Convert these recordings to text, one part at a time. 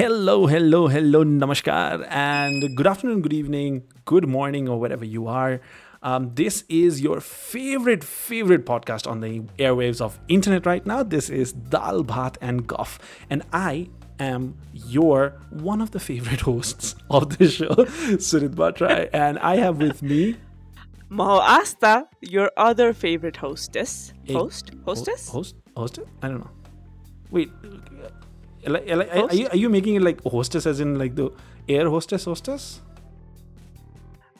Hello, hello, hello, namaskar, and good afternoon, good evening, good morning, or wherever you are. Um, this is your favorite, favorite podcast on the airwaves of internet right now. This is Dal Bhat and Guff, and I am your one of the favorite hosts of the show, Surit Bhattarai, and I have with me Maho Asta, your other favorite hostess. Host? Hostess? host, hostess. I don't know. Wait, like, like, are, you, are you making it like hostess as in like the air hostess, hostess?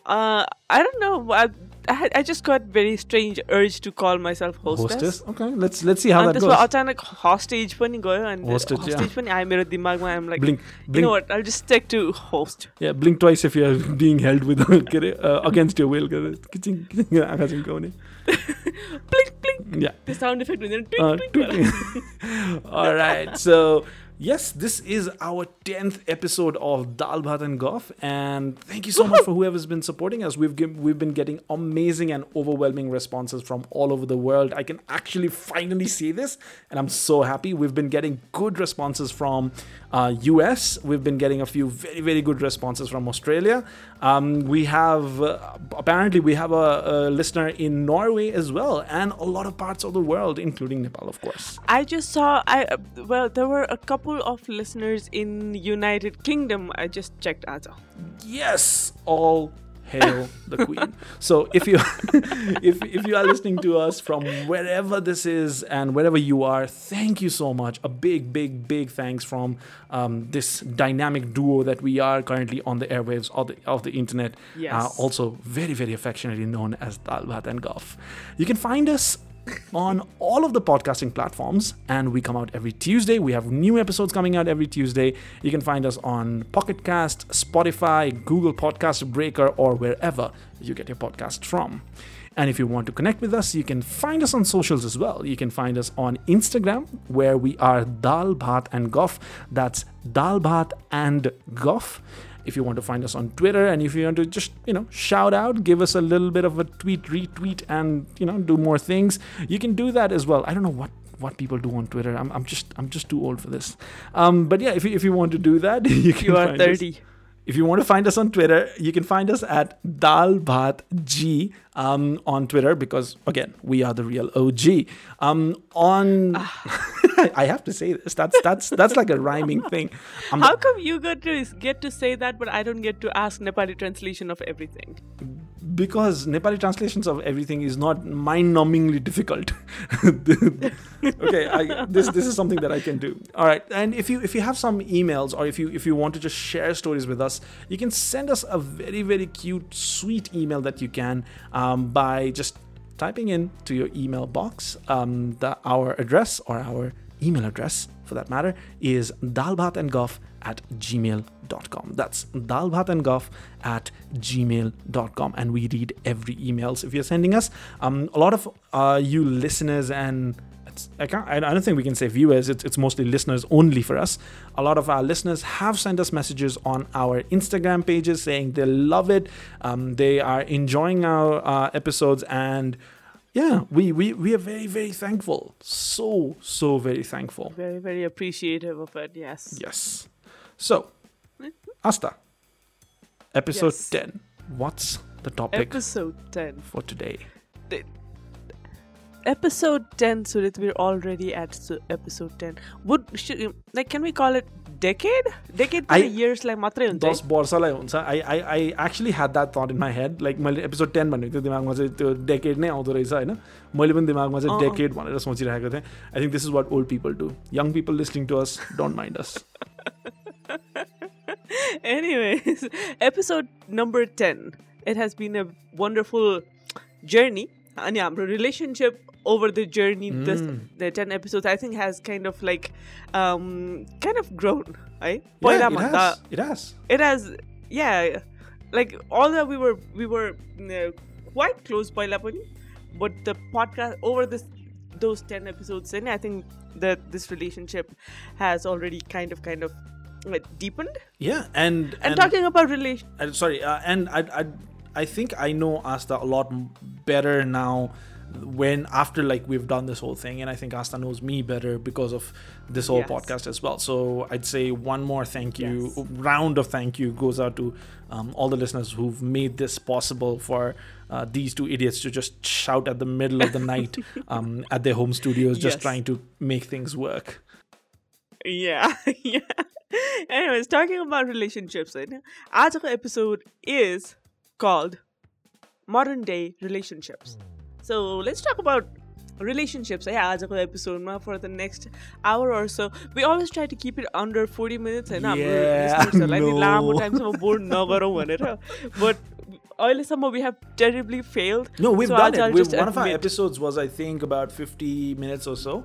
Uh, I don't know. I, I, I just got very strange urge to call myself hostess. Hostess. Okay, let's let's see how अनि that त्यसमा goes. अचानक हस्टेज पनि गयो अनि Hostage, yeah. हस्टेज पनि आयो मेरो दिमागमा I'm like Blink, you blink. know what I'll just stick to host Yeah, blink twice if you're being held with के अरे, uh, against your will. के अरे, किचिङ, किचिङ, आँखा चिम्काउने. blink blink Yeah. त्यो साउन्ड इफेक्ट हुँदैन Uh, tweak tweak All right. So, yes, this is our 10th episode of Dal Bhat and Goff. And thank you so much for whoever's been supporting us. We've, giv we've been getting amazing and overwhelming responses from all over the world. I can actually finally say this, and I'm so happy. We've been getting good responses from uh, US. We've been getting a few very, very good responses from Australia. Um, we have, uh, apparently, we have a, a listener in Norway as well, and a lot of parts of the world, including Nepal, of course. I just saw I well there were a couple of listeners in United Kingdom I just checked as yes all hail the queen. So if you if, if you are listening to us from wherever this is and wherever you are thank you so much. A big big big thanks from um, this dynamic duo that we are currently on the airwaves of the, of the internet Yes. uh, also very very affectionately known as Dal Bhat and Goff you can find us on all of the podcasting platforms and we come out every tuesday. We have new episodes coming out every tuesday. You can find us on pocket cast spotify google podcast breaker or wherever you get your podcast from. And if you want to connect with us you can find us on socials as well. You can find us on instagram where we are dal and goff that's dal and goff if you want to find us on Twitter and if you want to just, you know, shout out, give us a little bit of a tweet, retweet, and you know, do more things, you can do that as well. I don't know what what people do on Twitter. I'm, I'm just I'm just too old for this. Um, but yeah, if you, if you want to do that, you can You are find us- 30. If you want to find us on Twitter, you can find us at dalbhatg um, on Twitter because again, we are the real OG. Um, on I have to say this. That's that's that's like a rhyming thing. How come you get to get to say that but I don't get to ask Nepali translation of everything? Because Nepali translations of everything is not mind-numbingly difficult. okay, I, this this is something that I can do. All right, and if you if you have some emails or if you if you want to just share stories with us, you can send us a very very cute, sweet email that you can um, by just typing in to your email box um, the our address or our email address for that matter is dalbhatandgoff at gmail.com that's dalbhatandgoff at gmail.com and we read every emails if you're sending us. Um, a lot of uh, you listeners and I, can't, I don't think we can say viewers. It's, it's mostly listeners only for us. A lot of our listeners have sent us messages on our instagram pages saying they love it. Um, they are enjoying our uh, episodes. And yeah we, we we are very very thankful. So so very thankful. Very, very appreciative of it, yes. yes so asta episode Yes. 10 what's the topic Episode 10. for today Episode 10, Surit, we're already at su- episode 10. Would, should, like, can we call it decade? Decade I- I, years, like, मात्रै हुन्छ है? दस वर्षलाई हुन्छ आई आई I actually had that that in my head like मैले episode ten भनेको थियो दिमागमा चाहिँ त्यो डेकेड नै आउँदो रहेछ होइन मैले पनि दिमागमा चाहिँ अँ, अँ। डेकेड भनेर सोचिरहेको थिएँ I think this is what old people do young people listening to us don't mind us Anyways, episode number 10. It has been a wonderful journey. And yeah, relationship over the journey mm. this the 10 episodes i think has kind of like um kind of grown right yeah, it, has. Uh, it has it has yeah like all that we were we were uh, quite close by laponi but the podcast over this those 10 episodes in i think that this relationship has already kind of kind of deepened. Yeah, and And, talking about relation, uh, sorry, uh, and I, I, I think I know Asta a lot better now when after like we've done this whole thing and i think asta knows me better because of this whole Yes. podcast as well so i'd say one more thank you Yes. round of thank you goes out to um, all the listeners who've made this possible for uh, these two idiots to just shout at the middle of the night um, at their home studios just Yes. trying to make things work Yeah, yeah. Anyways, talking about relationships, होइन आजको episode is called Modern Day Relationships. So let's talk about relationships है आजको एपिसोडमा for the next hour or so. We always try to keep it under 40 minutes होइन हाम्रो Yeah, listeners-हरूलाई नि लामो no. टाइमसम्म बोर्ड नगरौँ भनेर but अहिलेसम्म we have terribly failed. No, we've So done I'll- it. I'll We've, just one of our admit. episodes was, I think, about 50 minutes or so.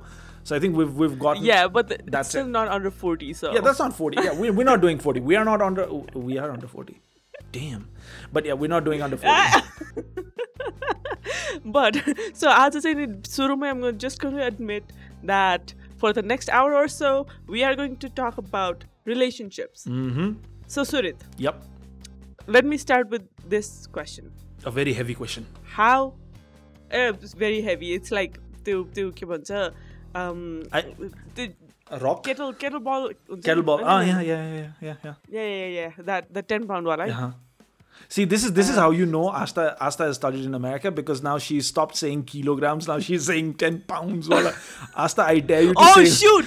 So I think we've we've gotten. Yeah, but the, That's it's still it. not under 40, so. Yeah, that's not 40. Yeah, we, we're not doing 40. We are not under. We are under 40. Damn. But yeah, we're not doing under 40. but so आज चाहिँ नि सुरुमै I'm going just going to admit that for the next hour or so we are going to talk about relationships. mm-hmm. So Surit, Yep. let me start with this question. A very heavy question. How uh, it's very heavy. It's like त्यो त्यो के भन्छ um I, the, rock? kettle ball kettle ball. ah yeah yeah yeah yeah yeah. Yeah yeah yeah that the 10 pound one, wala yeah uh-huh. See, this is this is how you know Asta Asta has studied in America because now she's stopped saying kilograms. Now she's saying ten pounds. Wala. Asta, I dare you to oh say. shoot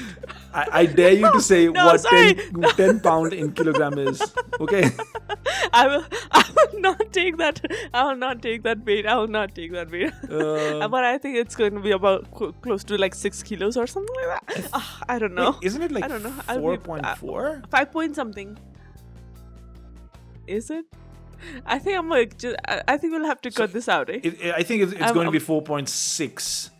I, I dare you to say No, what sorry. 10, 10 pound in kilogram is. Okay. I will I will not take that I will not take that bait I will not take that bait Uh, but I think it's going to be about cl- close to like six kilos or something like that. Ah, I don't know. wait, isn't it like I don't know. I'll four point four? Five point something. Is it? I think I'm like. Just, I, think we'll have to cut this out, eh? It, it- I think it's, it's I'm- going to be four point six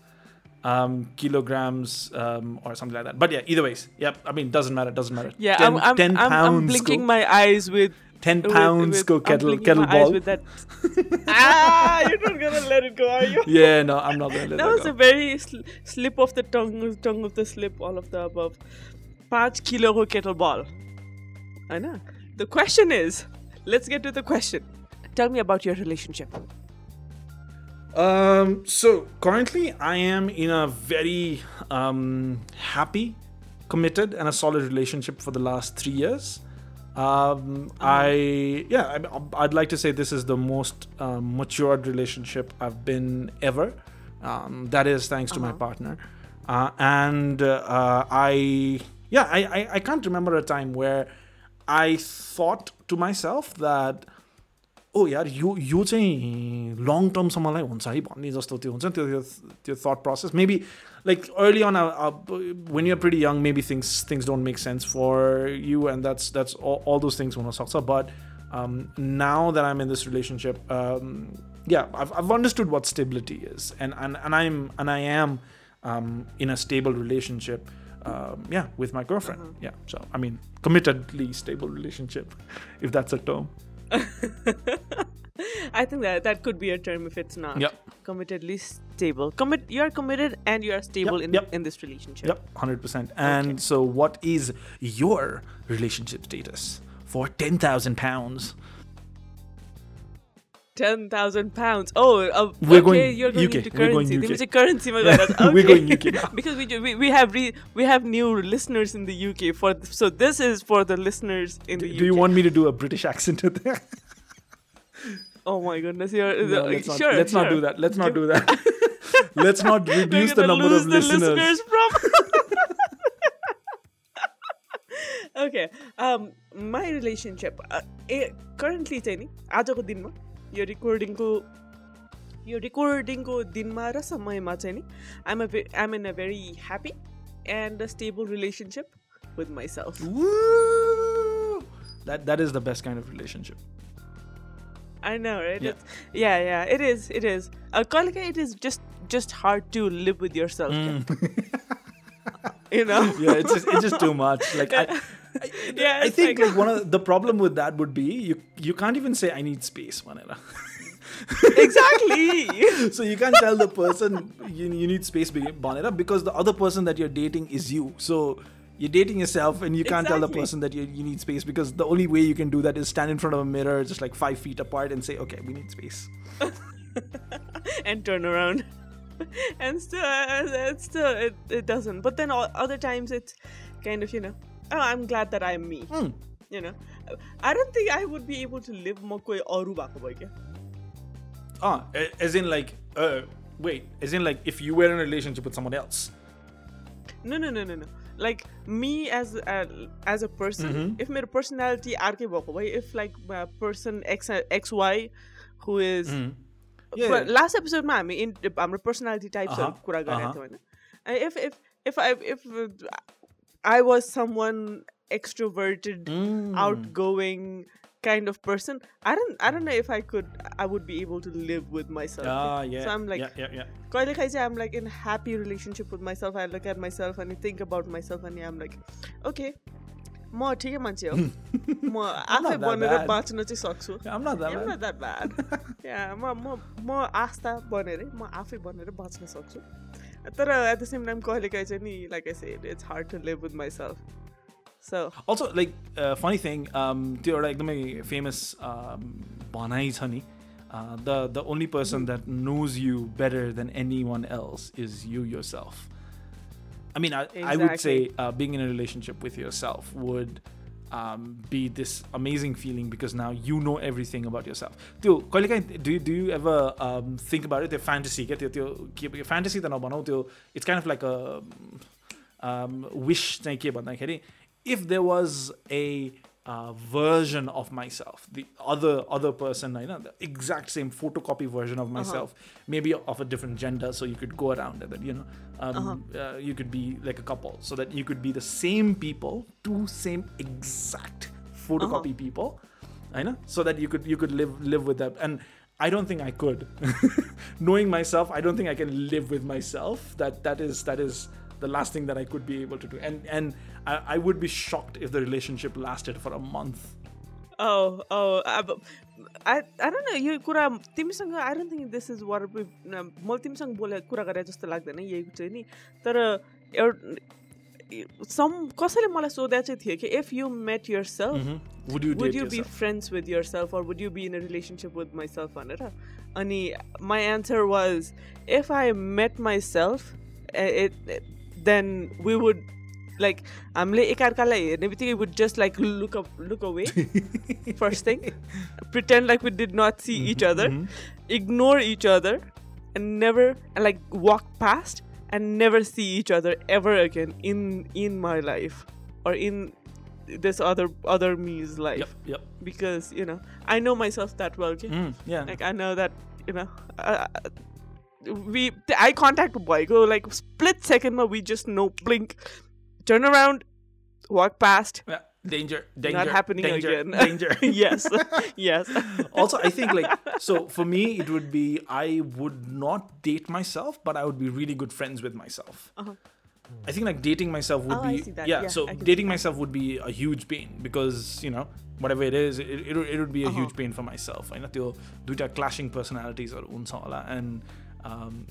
um, kilograms um, or something like that. But yeah, either ways, yep. I mean, doesn't matter. Doesn't matter. yeah, 10, I'm, I'm, 10 I'm, pounds. I'm blinking go, my eyes with. ten pounds. with- go I'm kettle eyes kettlebell. with that. ah, you're not gonna let it go, are you? Yeah, no, I'm not gonna let that go. that, was a very sl- slip of the tongue, tongue of the slip, all of the above. 5 kilo ko kettlebell. I know. The question is, let's get to the question. Tell me about your relationship. Um, so currently, I am in a very um, happy, committed, and a solid relationship for the last three years. Um, I yeah, I, I'd like to say this is the most um, matured relationship I've been ever. Um, that is thanks to my Uh-huh. partner, uh, and uh, I yeah, I, I I can't remember a time where I thought to myself that ओ यार यो यो चाहिँ long टर्मसम्मलाई हुन्छ है भन्ने जस्तो त्यो हुन्छ नि त्यो त्यो- त्यो that process maybe like early on when you're pretty young maybe things things don't make sense for you and that's that's all those things हुनसक्छ but now that I'm in this relationship yeah I've understood what stability is and and, and I'm and I am um, in a stable relationship um, yeah with my girlfriend yeah so I mean committedly stable relationship if that's a term I think that that could be a term if it's not. Yep. Committedly stable. Commit. You are committed and you are stable Yep, in yep. in this relationship. Yep, hundred percent. And so, what is your relationship status for ten thousand pounds? Ten thousand pounds. Oh, uh, We're okay, going you're going UK. into We're going currency. UK. तिमी चाहिँ currency मा गएर okay. We're going UK now. because we, do, we we have re, we have new listeners in the UK for th- so this is for the listeners in the UK. Do you want me to do a British accent with there? Oh my goodness, you're No, uh, let's not, sure. let's not sure. do that. Let's not Give- do that. let's not We're reduce the gonna number lose of the listeners. from. okay, um, my relationship uh, eh, currently चाहिँ नि आजको दिनमा यो रेकर्डिङको यो रेकर्डिङको दिनमा र समयमा चाहिँ नि आइम आइम in a very happy and a stable relationship with myself Woo! That that is the best kind of relationship. I know, right? Yeah. It's, yeah, yeah, it is, it is. Uh, Kalika, it is just just hard to live with yourself, you know? Mm. yeah, it's just it's just too much. Like I, I, Yeah, I think like- like one of the problem with that would be you you can't even say I need space, Manila. exactly. so you can't tell the person you, you need space Bonetta because the other person that you're dating is you. So you're dating yourself and you can't tell the person that you, you need space because the only way you can do that is stand in front of a mirror just like five feet apart and say, okay, we need space. and turn around. and still, uh, still it, it doesn't. But then o- other times it's kind of you know, oh, I'm glad that I'm me. Hmm. You know, I don't think I would be able to live म कोही अरू भएको भए क्या Ah, a- as in like, uh, wait, as in like if you were in a relationship with someone else. No, no, no, no, no. Like me as a, as a person, Mm-hmm. if my personality अर्कै भएको भए if like uh, person X X Y who is Mm-hmm. Yeah, But yeah. last episode मा हामी in हाम्रो personality types Uh-huh, कुरा गरेका uh-huh. थियौँ होइन And if if if I if uh, I was someone extroverted, Mm. outgoing kind of person, I don't I don't know if I could I would be able to live with myself. Ah, yeah. So I'm like yeah, yeah, yeah. कहिलेकाहीँ चाहिँ I'm like in happy relationship with myself. I look at myself and I think about myself and I'm like, okay, म ठिकै मान्छे हो म आफै that बनेर bad. बाँच्न चाहिँ सक्छु I'm not that I'm bad. not that bad. yeah, म म म आस्था बनेरै म आफै बनेर बाँच्न सक्छु तर एट द सेम टाइम कहिलेकाहीँ चाहिँ नि like I said it's hard to live with my self so Also, like, uh, funny thing, um, त्यो एउटा एकदमै फेमस भनाइ छ नि the the only person that knows you better than any one else is you your self I mean, I, I would say Exactly. uh, being in a relationship with yourself would um, be this amazing feeling because now you know everything about yourself. त्यो कहिलेकाहीँ do you, do you ever um, think about it? त्यो fantasy क्या त्यो त्यो के fantasy त नभनौँ त्यो it's kind of like a um, wish चाहिँ के भन्दाखेरि if there was a uh, version of myself, the other other person, I know the exact same photocopy version of myself, maybe of a different gender, so you could go around and then you know um, uh, you could be like a couple, so that you could be the same people, two same exact photocopy people, I know, so that you could you could live live with that and. I don't think I could. Knowing myself, I don't think I can live with myself. That that is that is the last thing that I could be able to do. And and I, I would be shocked if the relationship lasted for a month. Oh, oh, अब I, I don't know यो कुरा तिमीसँग आई don't think this is वर मैले तिमीसँग बोले कुरा गरे जस्तो लाग्दैन यही चाहिँ नि तर एउटा सम कसैले मलाई सोधेको चाहिँ थियो कि if you met your self Would you would date you be yourself? friends with yourself or would you be in a relationship with myself भनेर अनि my answer was if I met myself eh, it, then we would like amle ekar kalai and everything we would just like look up look away. First thing. Pretend like we did not see each mm-hmm, other. Mm-hmm. ignore each other. And never and like walk past and never see each other ever again in in my life or in this other other me's life. Yep, yep. because you know i know myself that well mm, yeah. Like i know that you know we the eye contact boy go like split second where we just no blink, turn around, walk past. Yeah danger danger not happening danger, again. danger. Yes yes. Also i think like so for me it would be i would not date myself but i would be really good friends with myself. Uh-huh. i think like dating myself would oh, be yeah, yeah, so dating myself would be a huge pain because you know whatever it is it, it, it would be a uh-huh. huge pain for myself. I know clashing personalities or unsala and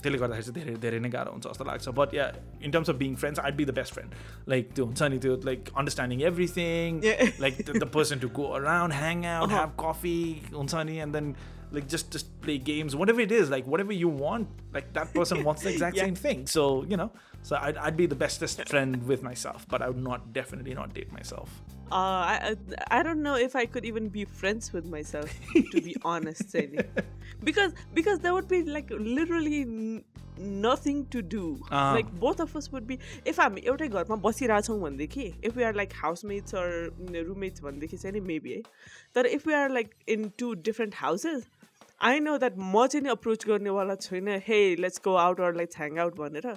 त्यसले गर्दाखेरि चाहिँ धेरै धेरै नै गाह्रो हुन्छ जस्तो लाग्छ but yeah in terms of being friends I'd be the best friend like त्यो हुन्छ नि त्यो like understanding everything Yeah. like the, the person to go around, hang out, Uh-huh. have coffee, unsani, and then like just just play games, whatever it is, like whatever you want, like that person wants the exact Yeah. same thing. So you know, so I'd, I'd be the bestest friend with myself, but I would not definitely not date myself. uh, I, I I don't know if I could even be friends with myself to be honest Saini. because because there would be like literally n- nothing to do Ah. like both of us would be if हामी एउटै घरमा बसिरहेछौँ भनेदेखि if we are like housemates or roommates भनेदेखि चाहिँ नि maybe है तर if we are like in two different houses I know that म चाहिँ नि अप्रोच गर्नेवाला छैन हे let's go out or let's hang out भनेर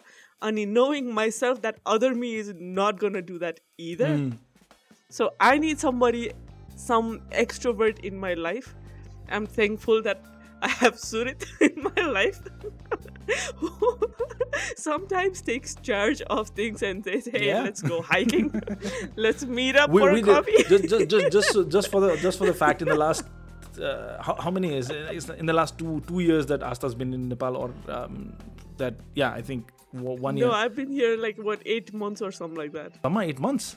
अनि knowing my self that other me is not gonna do that either So I need somebody, some extrovert in my life. I'm thankful that I have Surit in my life who sometimes takes charge of things and says, hey, Yeah. let's go hiking. let's meet up We, for we a did, coffee. just, just, just, just, just for the just for the fact in the last uh, how, how many years It's in the last two two years that Asta's been in Nepal or um, that yeah I think w- one year. no, I've been here like, what, eight months or something like that. Amma, eight months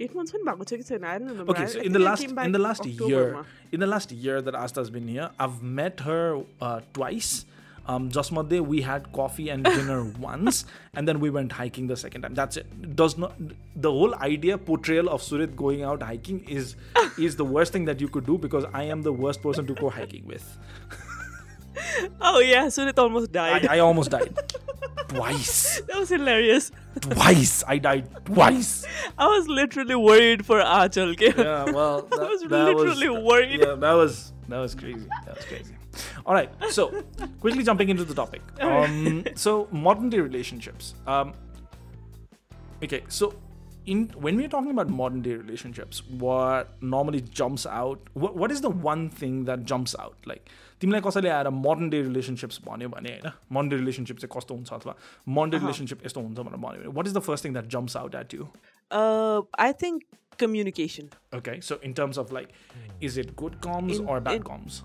eight months when in. Okay, so in the last in the last October, year, ma. in the last year that Asta's been here, I've met her uh, twice. Um, day we had coffee and dinner once, and then we went hiking the second time. That's it. Does not the whole idea portrayal of Surit going out hiking is is the worst thing that you could do because I am the worst person to go hiking with. oh yeah, Surit almost died. I, I almost died. twice that was hilarious. twice I died twice I was literally worried for Achal. Okay? yeah well that, was that literally worried. yeah that was that was crazy that was crazy all right so quickly jumping into the topic um so modern day relationships um okay so in when we're talking about modern day relationships what normally jumps out what, what is the one thing that jumps out like तिमीलाई कसैले आएर modern day relationships भन्यो भने होइन modern day relationship चाहिँ कस्तो हुन्छ अथवा मोडर्न डे रिलेसनसिप यस्तो हुन्छ भनेर भन्यो भने what is the first thing that jumps out at you Uh, I think communication. Okay, so in terms of like, is it good comms In- or bad in- comms?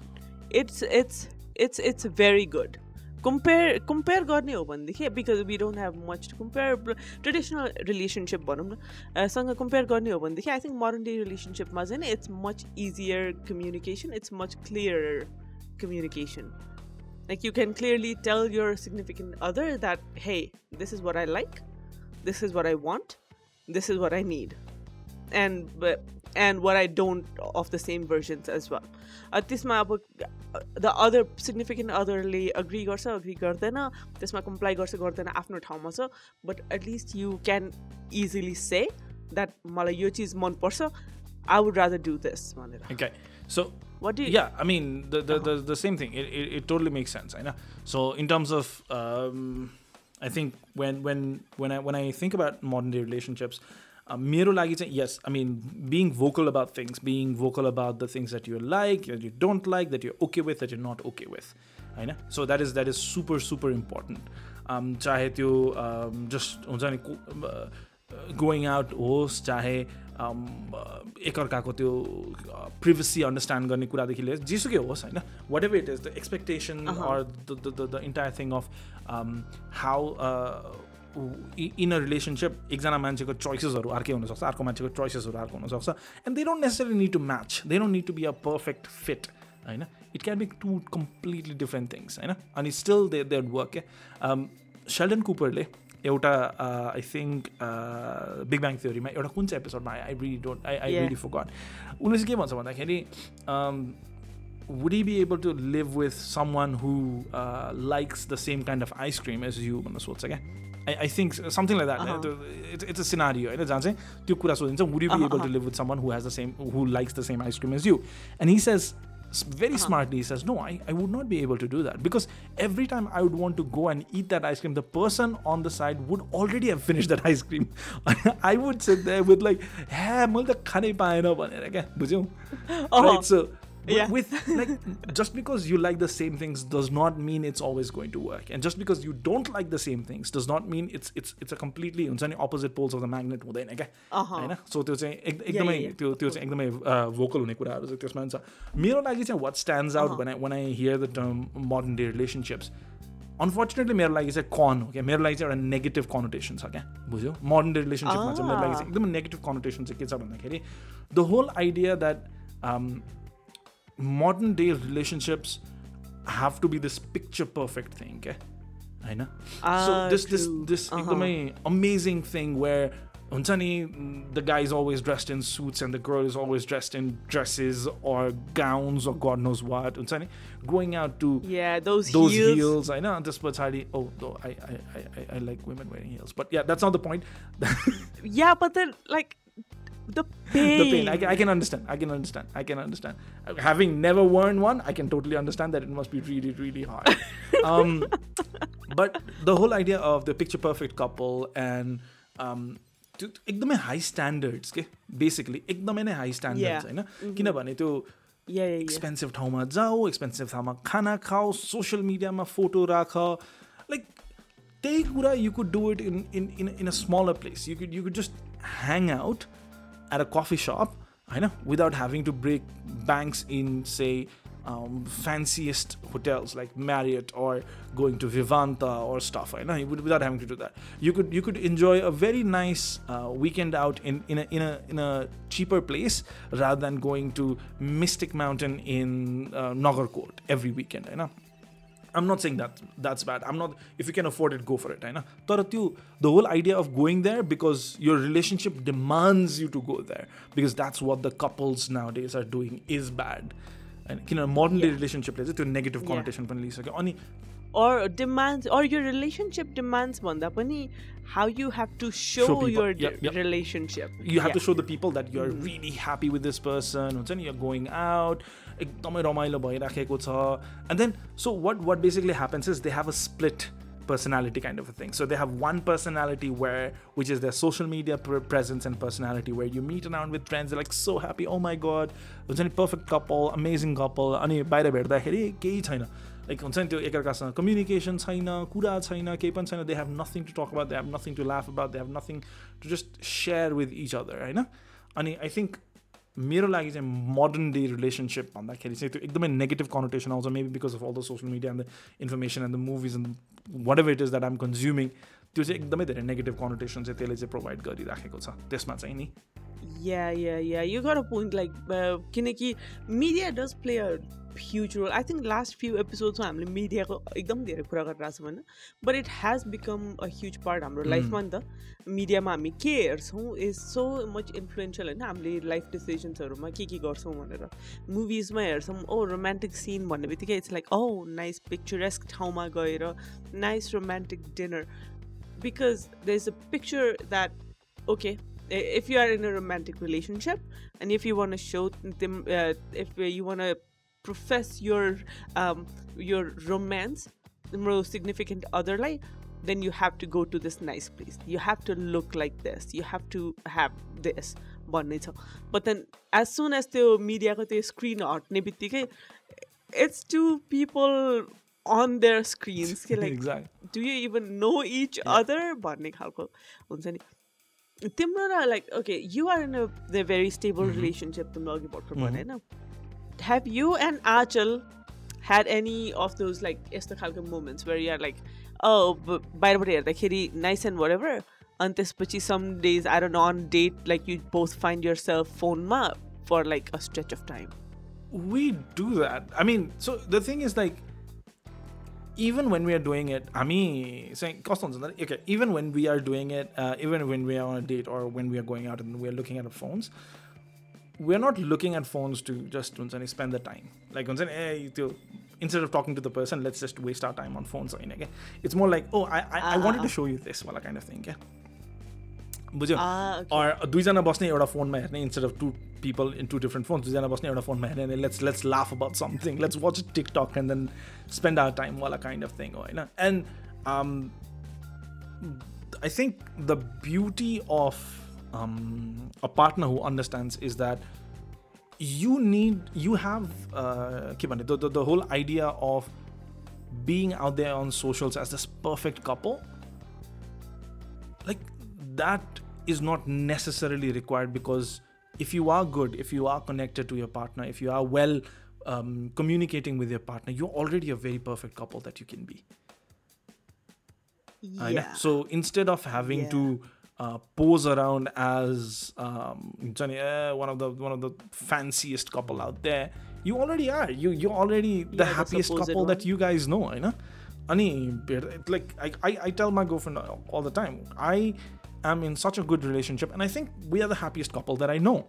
It's it's it's it's very good. Compare compare गर्ने हो भनेदेखि because we don't have much to compare traditional relationship भनौँ न uh, सँग compare गर्ने हो भनेदेखि I think modern day रिलेसनसिपमा चाहिँ नि it's much easier communication it's much clear communication like you can clearly tell your significant other that hey this is what I like this is what I want this is what I need and but and what I don't of the same versions as well. Uh, त्यसमा अब the other significant अदरले agree गर्छ agree गर्दैन त्यसमा comply गर्छ गर्दैन आफ्नो ठाउँमा छ but at least you can easily say that मलाई यो चिज मनपर्छ I would rather do this भनेर Okay, so what do yeah, I mean the the, the, the same thing. It, it, it totally makes sense. I know. So in terms of, um, I think when when when I when I think about modern day relationships. Uh, मेरो लागि चाहिँ yes I mean being vocal about things being vocal about the things that you like that you don't like that you're okay with that you're not okay with होइन so that is that is super super important um, चाहे त्यो um, just हुन्छ नि going out होस् चाहे एकअर्काको त्यो प्रिभेसी understand गर्ने कुरादेखि लिएर जेसुकै होस् होइन? Whatever it is the expectation or the the entire thing of how in a relationship एकजना मान्छेको चोइसेसहरू अर्कै हुनसक्छ अर्को मान्छेको चोइसेसहरू अर्को हुनसक्छ and they don't necessary need to match they don't need to be a perfect fit होइन? It can be two completely different things होइन? अनि स्टिल दे देयर वर्क क्या सेल्डन कुपरले एउटा आई थिङ्क बिग ब्याङ थ्योरीमा एउटा कुन चाहिँ एपिसोडमा आई आई रिली डोन्ट आई आई रिली फो उसले चाहिँ के भन्छ भन्दाखेरि would you be able to live with someone who likes the same kind of ice cream as you भनेर सोध्छ क्या? I I think something like that it's it's a scenario होइन? जहाँ चाहिँ त्यो कुरा सोधिन्छ would you be able to live with someone who has the same who likes the same ice cream as you and he says very uh-huh. smartly says, No, I, I would not be able to do that. Because every time I would want to go and eat that ice cream, the person on the side would already have finished that ice cream. I would sit there with like, hey, mul the khane paena banera kya, bujhyau? Oh. Right, so Yeah. with like just because you like the same things does not mean it's always going to work and just because you don't like the same things does not mean it's it's it's a completely हुन्छ नि opposite poles of the magnet हुँदैन क्या Uh-huh. होइन सो त्यो चाहिँ एक- एकदमै yeah, त्यो त्यो चाहिँ एकदमै भोकल हुने कुराहरू चाहिँ त्यसमा हुन्छ मेरो लागि चाहिँ वाट stands out Uh-huh. when I when I hear the term modern day relationships unfortunately मेरो लागि चाहिँ कन हो क्या मेरो लागि चाहिँ एउटा नेगेटिभ कनोटेसन छ क्या बुझ्यो मोडर्न डे रिलेसनसिपमा चाहिँ मेरो लागि चाहिँ एकदमै नेगेटिभ कनोटेसन चाहिँ के छ भन्दाखेरि the whole idea that modern day relationships have to be this picture perfect thing okay I know so Ah, this this true. this Uh-huh. एकदमै amazing thing where हुन्छ नि, the guy is always dressed in suits and the girl is always dressed in dresses or gowns or god knows what हुन्छ नि, going out to Yeah, those, those heels. heels I know this पछाडि oh no, I, I, I, I- I like women wearing heels but yeah that's not the point the pain. the pain. I can, I can understand. I can understand. I can understand. Uh, Having never worn one, I can totally understand that it must be really, really hard. um, but the whole idea of the picture perfect couple and um, त्यो एकदमै high standards के basically एकदमै नै high standards Yeah. होइन किनभने त्यो Yeah, yeah, yeah. Expensive ठाउँमा जाऊ एक्सपेन्सिभ ठाउँमा खाना खाऊ सोसियल मिडियामा फोटो राख लाइक त्यही कुरा you could do it in in in in a smaller place you could you could just hang out at a coffee सप होइन without having to break banks इन से fanciest hotels like Marriott or going to Vivanta or stuff right? you would, without having to do that you could you could enjoy a very nice uh, weekend out in, in, a, in, a, in a cheaper place rather than going to Mystic Mountain in uh, Nagarkot every weekend you know I'm not saying that that's bad. I'm not. If you can afford it, go for it. I know. तर त्यो the whole idea of going there because your relationship demands you to go there because that's what the couples nowadays are doing is bad. And किन modern day relationshipले चाहिँ त्यो negative connotation पनि लिइसक्यो अनि or demands or your relationship demands भन्दा पनि how you have to show, Show people. your Yep, de- yep. relationship you have Yeah. to show the people that you're really happy with this person हुन्छ नि you're going out एकदमै रमाइलो भइराखेको छ and then so what what basically happens is they have a split personality kind of a thing so they have one personality where which is their social media pre- presence and personality where you meet around with friends they're like so happy oh my god हुन्छ नि perfect couple amazing couple अनि बाहिर भेट्दाखेरि केही छैन like हुन्छ नि त्यो एकअर्कासँग कम्युनिकेसन छैन कुरा छैन केही पनि छैन they have nothing to talk about they have nothing to laugh about they have nothing to just share with each other होइन अनि आई थिङ्क मेरो लागि चाहिँ मोडर्न डे रिलेसनसिप भन्दाखेरि चाहिँ त्यो एकदमै नेगेटिभ कनोटेसन आउँछ maybe because of all the social media and the information and the movies and whatever it is that um consuming त्यो चाहिँ एकदमै धेरै नेगेटिभ कनोटेसन चाहिँ त्यसले चाहिँ प्रोभाइड गरिराखेको छ त्यसमा चाहिँ नि yeah, yeah. You got a point. Like, uh, किनकि does play a huge role. I think last few episodes हामीले मिडियाको एकदम धेरै कुरा गरिरहेको छौँ होइन but it has become a huge part हाम्रो लाइफमा नि त मिडियामा हामी के हेर्छौँ इज सो मच इन्फ्लुएन्सियल होइन हामीले लाइफ डिसिजन्सहरूमा के के गर्छौँ भनेर मुभिजमा हेर्छौँ ओ रोमान्टिक सिन भन्ने बित्तिकै it's like oh nice picturesque ठाउँमा गएर nice romantic dinner because there's a picture that okay i- if you are in a romantic relationship and if you want to show them uh, profess your um, your romance the significant other like then you have to go to this nice place you have to look like this you have to have this भन्ने छ but then as soon as त्यो मिडियाको त्यो screen हट्ने बित्तिकै it's two people on their screens कि like Exactly. do you even know each other भन्ने खालको हुन्छ नि तिम्रो र like okay you are in a very stable relationship तिम्रो अघि भर्खर भने होइन have you and Achal had any of those like Estakhalka moments where you're like, oh, by the way, like, nice and whatever? Antispachi, some days, I don't know, on date, like you both find yourself phone ma for like a stretch of time. We do that. I mean, so the thing is like, even when we are doing it, I mean, saying okay, even when we are doing it, uh, even when we are on a date or when we are going out and we are looking at our phones, we're not looking at phones to just हुन्छ नि, spend the time. Like हुन्छ नि, eh, त्यो- instead of talking to the person, let's just waste our time on phones. होइन क्या? It's more like, oh, I, I, I wanted to show you this वाला kind of thing. क्या? बुझ्यो Ah, okay. or दुईजना बस्ने एउटा फोनमा हेर्ने instead of two people in two different phones दुईजना बस्ने एउटा फोनमा हेर्ने अनि let's let's laugh about something let's watch TikTok and then spend our time वाला kind of thing हो होइन and um, I think the beauty of um, a partner who understands is that you need you have uh, the, the, the whole idea of being out there on socials as this perfect couple like that is not necessarily required because if you are good if you are connected to your partner if you are well um, communicating with your partner you're already a very perfect couple that you can be yeah. so instead of having yeah. to uh, pose around as um, eh, one of the one of the fanciest couple out there. You already are. You you're already the happiest couple one. that you guys know, eh, you know. Ani, like I, I, I tell my girlfriend all the time, I am in such a good relationship, and I think we are the happiest couple that I know.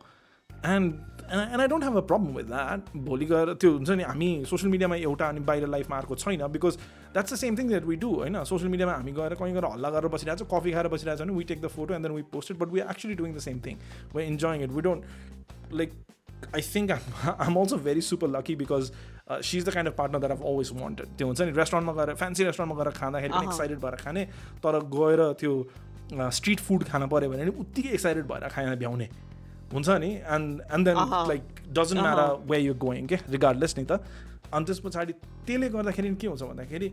and and I, and I don't have a problem with that भोलि गएर त्यो हुन्छ नि हामी social मिडियामा एउटा अनि बाहिर लाइफमा अर्को छैन because that's the same thing that we do होइन सोसियल मिडियामा हामी गएर कहीँ गएर हल्ला गरेर बसिरहेको छ कफी खाएर बसिरहेको छ भने we take the photo and then we post it but we actually doing the same thing we enjoying it we don't like I think I'm, I'm also very super lucky because uh, she's the kind of partner that I've always wanted. त्यो हुन्छ नि रेस्टुरेन्टमा गएर fancy रेस्टुरेन्टमा गएर खाँदाखेरि पनि अहँ। एक्साइटेड भएर खाने तर गएर त्यो स्ट्रिट फुड खान पऱ्यो भने नि उत्तिकै एक्साइटेड भएर खाना भ्याउने हुन्छ नि? And and then. Like doesn't. Matter way you going के रिगार्डलेस नि त अनि त्यस पछाडि त्यसले गर्दाखेरि के हुन्छ भन्दाखेरि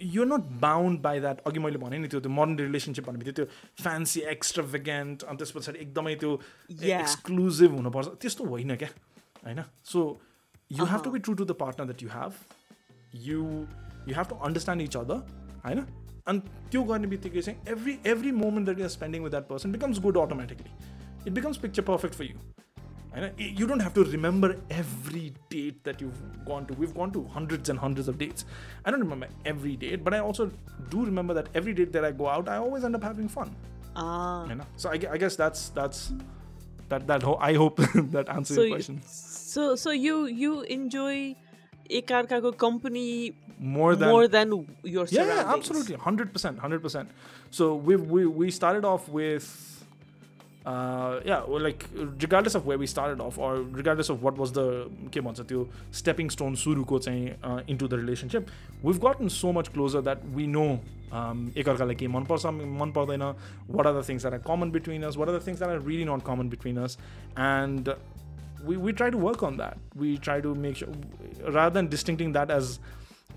you not bound by that अघि मैले भनेँ नि त्यो त्यो मोडर्न रिलेसनसिप भन्ने बित्तिकै त्यो फ्यान्सी एक्स्ट्रा भेगेन्ट अनि त्यस पछाडि एकदमै त्यो. एक्सक्लुजिभ हुनुपर्छ त्यस्तो होइन क्या होइन so you have to be true to the partner that you have you you have to understand each other होइन अनि त्यो गर्ने बित्तिकै चाहिँ every every moment that you're spending with that person becomes good automatically it becomes picture perfect for you. And you don't have to remember every date that you've gone to. We've gone to hundreds and hundreds of dates. I don't remember every date, but I also do remember that every date that I go out, I always end up having fun. Ah. You know? So I, I guess that's that's that that ho- I hope that answers so your question. You, so so you you enjoy a Kako company more than more than your yeah, yeah absolutely hundred percent hundred percent. So we we we started off with Uh, yeah, well, like regardless of where we started off, or regardless of what was the के भन्छ त्यो stepping stone सुरुको चाहिँ uh, into the relationship, we've gotten so much closer that we know um, एकअर्कालाई के मनपर्छ मन पर्दैन what are the things that are common between us, what are the things that are really not common between us, and we, we try to work on that. We try to make sure rather than distincting that as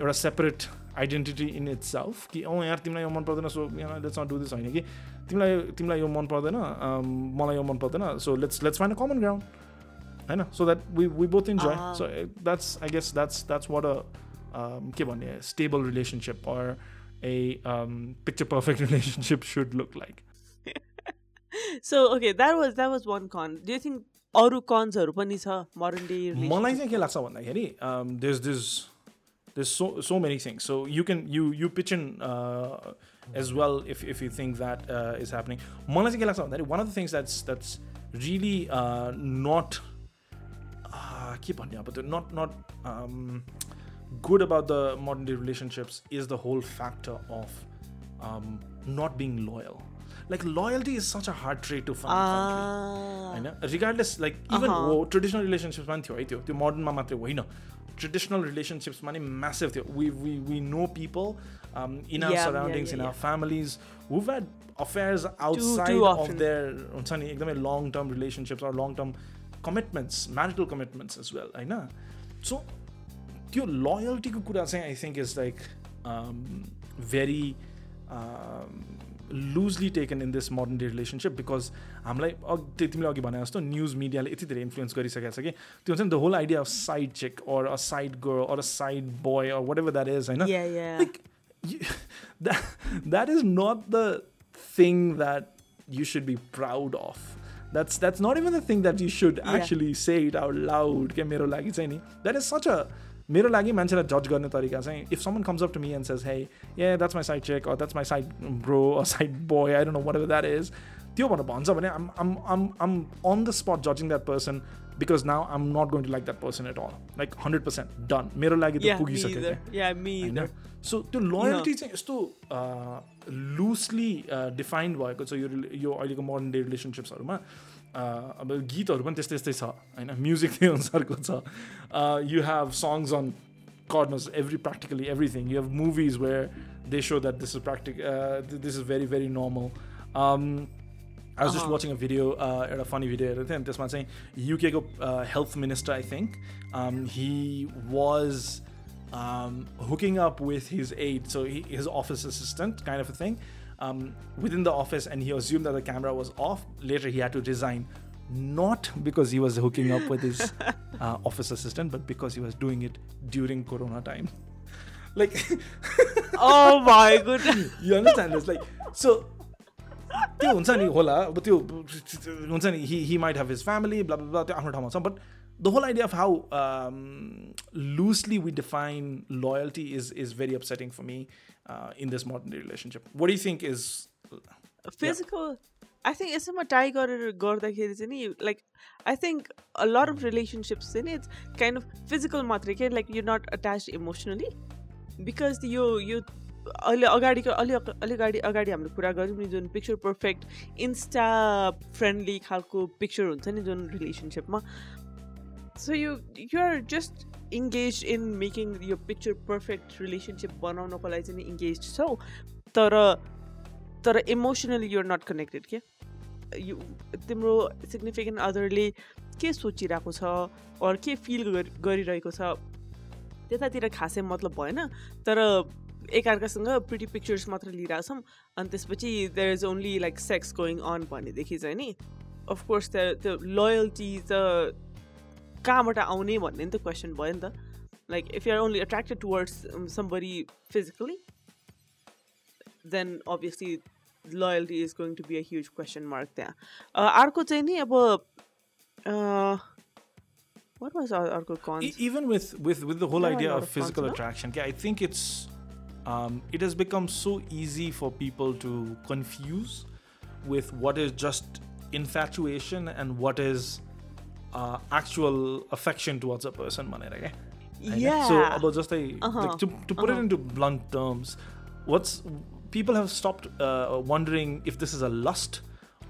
एउटा separate identity in its self कि औ यार तिमीलाई यो मन पर्दैन so let's not do this होइन कि तिमीलाई तिमीलाई यो मन पर्दैन um, मलाई यो मन पर्दैन so let's let's fine a common ground होइन so that we we both enjoy Ah. So that's I guess that's that's what अ के भन्ने stable relationship or a picture perfect relationship should look like So okay, that was that was one con. Do you think अरू कन्सहरू पनि छ modern day मलाई चाहिँ के लाग्छ भन्दाखेरि there's this there's so so many things so you can you you pitch in uh, as well if if you think that uh, is happening मलाई चाहिँ के लाग्छ भन्दाखेरि one of the things that's that's really uh, not uh, के भन्ने अब त्यो not not um, good about the modern day relationships is the whole factor of um, not being loyal like loyalty is such a hard trait to find frankly. होइन regardless like even अहँ। हो traditional रिलेसनसिप्समा पनि थियो है त्यो त्यो मोडर्नमा मात्रै होइन traditional relationships money massive we we we know people um, in our yeah, surroundings yeah, yeah, in our families. Who've had affairs outside too, too of their long term relationships or long term commitments marital commitments as well i know so your loyalty i think is like um, very um, loosely taken in this modern day relationship because हामीलाई अघि त्यो तिमीले अघि भने जस्तो news मिडियाले यति धेरै influence गरिसकेको छ कि त्यो हुन्छ नि the whole idea of side chick or a side girl or a side boy or whatever that is होइन Yeah, yeah. like you, that that is not the thing that you should be proud of that's that's not even the thing that you should Yeah. actually say it out loud के मेरो लागि चाहिँ नि that is such a मेरो लागि मान्छेलाई जज गर्ने तरिका चाहिँ if someone comes up to me and says hey a that's my side chick or that's my side bro or side boy I don't know whatever that is त्यो भनेर भन्छ भने I'm I'm I'm I'm on the spot जजिङ that person because now I'm not going to like that person at all like hundred percent done मेरो लागि त पुगिसक्यो होइन. सो त्यो लोयल्टी चाहिँ यस्तो लुजली डिफाइन्ड भएको छ यो अहिलेको मोडर्न डे रिलेसनसिप्सहरूमा अब गीतहरू पनि त्यस्तै त्यस्तै छ होइन म्युजिक त्यही अनुसारको छ you have songs on corners every practically everything you have movies where they so that this is practice this is very very normal I was just अहँ। वाचिङ अ भिडियो एउटा फनी भिडियो हेरेको थिएँ अनि त्यसमा चाहिँ युकेको health minister I think he was um, hooking up with his aide, so he, his office assistant, kind of a thing, um, within the office, and he assumed that the camera was off. Later, he had to resign, not because he was hooking up with his uh, office assistant, but because he was doing it during Corona time. Like, Oh my goodness. you understand this? Like, so. त्यो हुन्छ नि होला अब त्यो हुन्छ नि हि हि might have his family blah blah त्यो आफ्नो ठाउँमा छ but the whole idea of how लुजली we define loyalty is is very अपसेटिङ for me in this modern relationship what you think is physical I think यसमा try गरेर गर्दाखेरि चाहिँ नि like I think अ लट अफ रिलेसनसिप्स चाहिँ नि it's kind of physical मात्रै के like you not attach emotionally because यो यो अहिले अगाडिको अलि अलि अगाडि अगाडि हामीले कुरा गऱ्यौँ नि जुन पिक्चर पर्फेक्ट इन्स्टा फ्रेन्डली खालको पिक्चर हुन्छ नि जुन रिलेसनसिपमा so you you're just engage in making yo picture perfect relationship बनाउनको लागि चाहिँ इङ्गेज छौ तर तर इमोसनली युआर नट कनेक्टेड के यु तिम्रो सिग्निफिकेन्ट अदरले के सोचिरहेको छ अरू के फिल गरिरहेको छ त्यतातिर खासै मतलब भएन। तर एकअर्कासँग प्रिटी पिक्चर्स मात्र लिइरहेको छौँ। अनि त्यसपछि there is only like sex going on भनेदेखि चाहिँ नि अफकोर्स त्यो लोयल्टी त कहाँबाट आउने भन्ने नि त क्वेसन भयो नि त like if you're only attracted towards somebody physically then obviously loyalty is going to be a huge question mark त्यहाँ अर्को चाहिँ नि अब Uh, what was our अर्को E- cons? even with with with the whole There are a idea lot of of cons, physical no? attraction okay, i think it's um, it has become so easy for people to confuse with what is just infatuation and what is uh, actual affection towards a person भनेर क्या होइन? Yeah. so अब जस्तै Uh-huh. like, to, to put it Uh-huh. into blunt terms what's people have stopped uh, wondering if this is a lust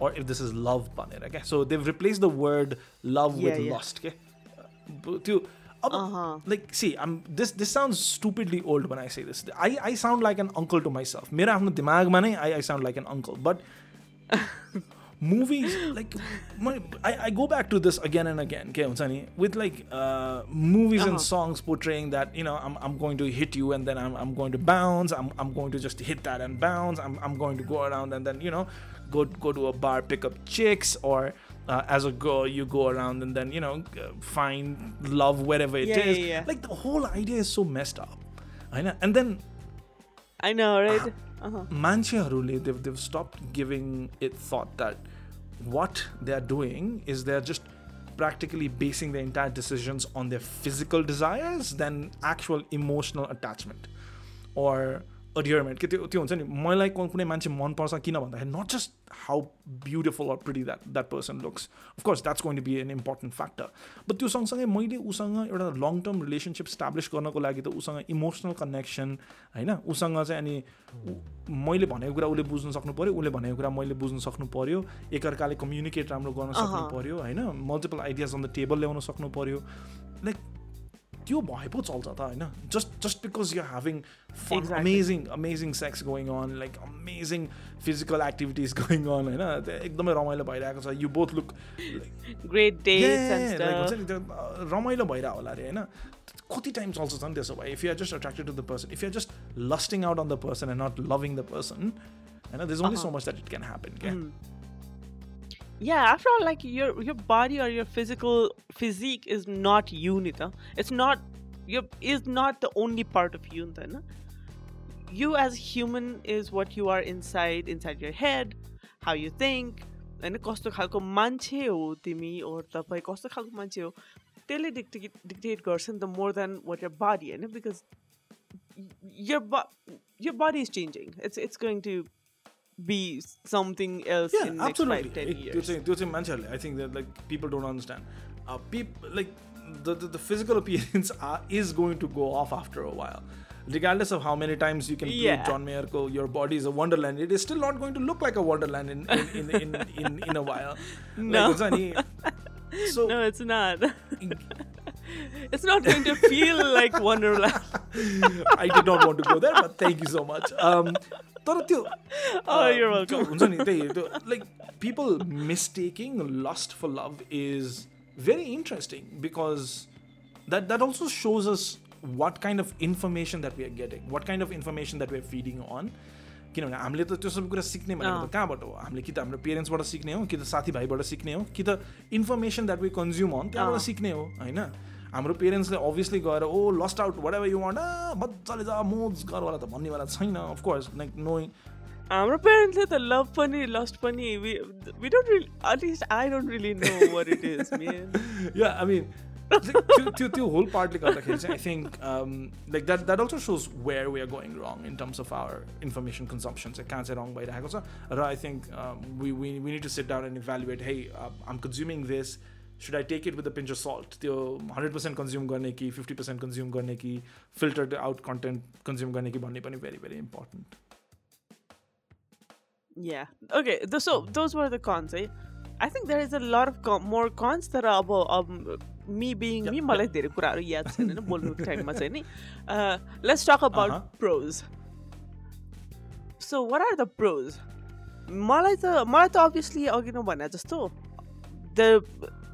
or if this is love भनेर क्या so they've replaced the word love Yeah, with yeah. lust क्या ब- त्यो अब Uh-huh. like see I'm this this sounds stupidly old when I say this I I sound like an uncle to myself मेरो आफ्नो दिमागमा नै I I sound like an uncle but movies like my, I, I go back to this again and again okay Unsani, with like uh, movies and Uh-huh. songs portraying that you know I'm, I'm going to hit you and then I'm, I'm going to bounce I'm, I'm going to just hit that and bounce I'm, I'm going to go around and then you know go go to a bar pick up chicks or uh, as a girl you go around and then you know find love wherever it is. Yeah, yeah, yeah. like the whole idea is so messed up I know. and then I know, right? Uh-huh. मान्छेहरूले they've, they've stopped giving it thought that what they're doing is they're just practically basing their entire decisions on their physical desires than actual emotional attachment or adherement के त्यो त्यो हुन्छ नि मलाई कुन- कुनै मान्छे मनपर्छ किन भन्दाखेरि not just how beautiful or pretty that that person looks of course that's going to be an important factor but त्यो सँगसँगै मैले उसँग एउटा लङ टर्म रिलेसनसिप स्टाब्लिस गर्नको लागि त उसँग इमोसनल कनेक्सन होइन? उसँग चाहिँ अनि मैले भनेको कुरा उसले बुझ्नु सक्नु पऱ्यो उसले भनेको कुरा मैले बुझ्नु सक्नु पऱ्यो एकअर्काले कम्युनिकेट राम्रो गर्न सक्नु। पऱ्यो होइन? Multiple ideas on the table ल्याउन सक्नु पऱ्यो लाइक त्यो भए पो चल्छ त होइन just just because you having fun Exactly. Amazing amazing sex going on like amazing physical activities going on होइन त्यो एकदमै रमाइलो भइरहेको छ you both look Great dates and stuff. हुन्छ नि त्यो अ, रमाइलो भइरहेको होला अरे होइन कति टाइम चल्छ झन् त्यसो भए if you're just attracted to the person if you're just lusting out on the person and not loving the person होइन this only so Uh-huh. Much that it can happen क्या Mm. Yeah, after all, like your your body or your physical physique is not you, Nita. It's not your is not the only part of you, Nita, na? You as human is what you are inside, inside your head, how you think. होइन कस्तो खालको मान्छे हो तिमी ओर तपाईँ कस्तो खालको मान्छे हो त्यसले डिक्टेट डिक्टेट गर्छ नि त मोर देन वाट यर बडी होइन because your bo- your body is changing. It's it's going to be something else yeah, in absolutely. next five, ten years. It, it's a, it's I think that like people don't understand. Uh, people like the, the, the physical appearance are, is going to go off after a while. Regardless of how many times you can yeah. play John Mayer, your body is a wonderland. It is still not going to look like a wonderland in in, in, in, in, in a while. No. Like, it's any, so, no, it's not it's not going to feel like Wonderland. I did not want to go there, but thank you so much. Um, तर त्यो Oh, you're uh, welcome. त्यो हुन्छ नि त्यही त्यो like people mistaking lust for love is very interesting because that that also shows us what kind of information that we are getting what kind of information that we are feeding on किनभने हामीले त त्यो सबै कुरा सिक्ने भनेको अँ। त कहाँबाट हो हामीले कि त हाम्रो पेरेन्ट्सबाट सिक्ने हो कि त साथीभाइबाट सिक्ने हो कि त information that we consume on त्यहाँबाट अँ। सिक्ने हो होइन हाम्रो पेरेन्ट्सले अभियसली गएर ओ lust out whatever you want मजाले जा मोज गरवाला त भन्नेवाला छैन अफकोर्स लाइक नोइङ हाम्रो पेरेन्ट्सले त लभ पनि लस्ट पनि at least I don't really know what it is, man. या आई मिन त्यो त्यो त्यो होल पार्टले गर्दाखेरि चाहिँ I think like that that also shows where we are going wrong in terms of our information consumption चाहिँ कहाँ चाहिँ रङ भइरहेको छ। र I think we we we need to sit down and evaluate है आम consuming this should I take it with the pinch of Salt त्यो hundred percent consume गर्ने कि फिफ्टी पर्सेन्ट कन्ज्युम गर्ने कि फिल्टर्ड आउट कन्टेन्ट कन्ज्युम गर्ने कि भन्ने पनि भेरी very important Yeah. Okay. th- so those were the cons, eh? I think there is a lot of con- more cons that are about um, me being me. मलाई धेरै कुराहरू याद छैन होइन बोल्नु टाइममा चाहिँ नि let's talk about Uh-huh. Pros so what are the pros मलाई त मलाई त अभियसली अघि नै भने जस्तो the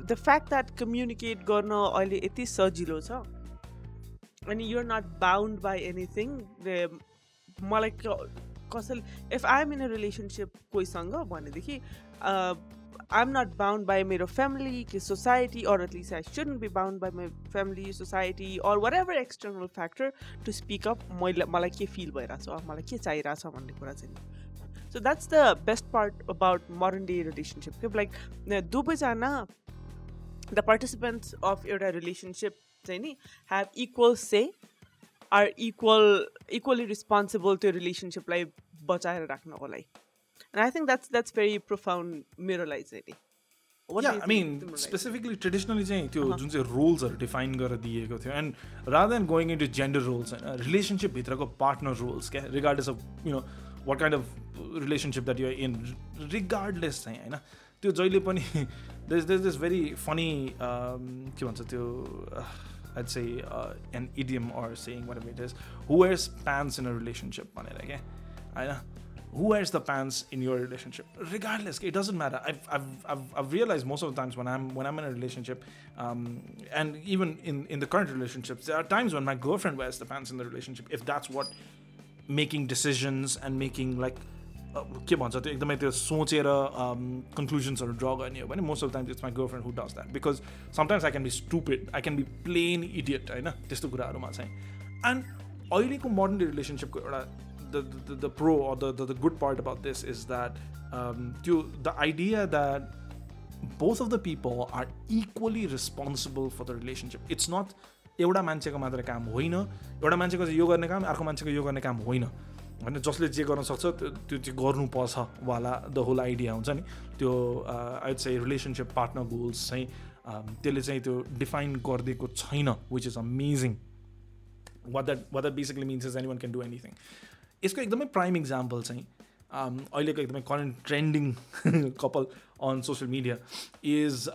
the fact that communicate गर्न अहिले यति सजिलो छ अनि you're not bound by anything मलाई कसैले if I am in a relationship कोहीसँग भनेदेखि I am not bound by मेरो फ्यामिली कि society or at least I shouldn't be bound by my family society or whatever external factor to speak up मैले मलाई के fill भइरहेछ अर मलाई के चाहिरहेछ भन्ने कुरा चाहिँ so that's the best part about modern day relationship like दुवैजना द पार्टिसिपेन्ट्स अफ एउटा रिलेसनसिप चाहिँ नि have equal say are equal equally responsible त्यो रिलेसनसिपलाई बचाएर राख्नको लागि and I think that's that's very profound मेरो लागि चाहिँ नि या आई मिन? स्पेसिफिकली ट्रेडिसनली चाहिँ त्यो. जुन चाहिँ रोल्सहरू डिफाइन गरेर दिएको थियो and rather than going into gender roles होइन रिलेसनसिपभित्रको पार्टनर रोल्स क्या regardless of you know what kind of relationship that you're in regardless चाहिँ होइन त्यो जहिले पनि there's there's this very funny um, uh, I'd say uh, an idiom or saying whatever it is. Who wears pants in a relationship? Okay, who wears the pants in your relationship? Regardless, it doesn't matter. I've I've I've, I've realized most of the times when I'm when I'm in a relationship, um, and even in in the current relationships, there are times when my girlfriend wears the pants in the relationship. If that's what making decisions and making like के भन्छ त्यो एकदमै त्यो सोचेर कन्क्लुजन्सहरू ड्र गर्ने हो भने most of times it's my girlfriend who does that because sometimes I can B stupid I can be plain idiot होइन त्यस्तो कुराहरूमा चाहिँ एन्ड अहिलेको मोडर्न डे रिलेसनसिपको एउटा the the pro the the good part about this is that त्यो the idea that both of the people are equally responsible for the relationship it's not एउटा मान्छेको मात्र काम होइन एउटा मान्छेको चाहिँ यो गर्ने काम अर्को मान्छेको यो गर्ने काम होइन होइन जसले जे गर्न सक्छ त्यो त्यो चाहिँ गर्नुपर्छ वाला द होल आइडिया हुन्छ नि। त्यो आई चाहिँ रिलेसनसिप पार्टनर गोल्स चाहिँ त्यसले चाहिँ त्यो डिफाइन गरिदिएको छैन which is amazing what that what that basically means is anyone can do anything यसको एकदमै प्राइम इक्जाम्पल चाहिँ um, अहिलेको एकदमै current trending couple on social media is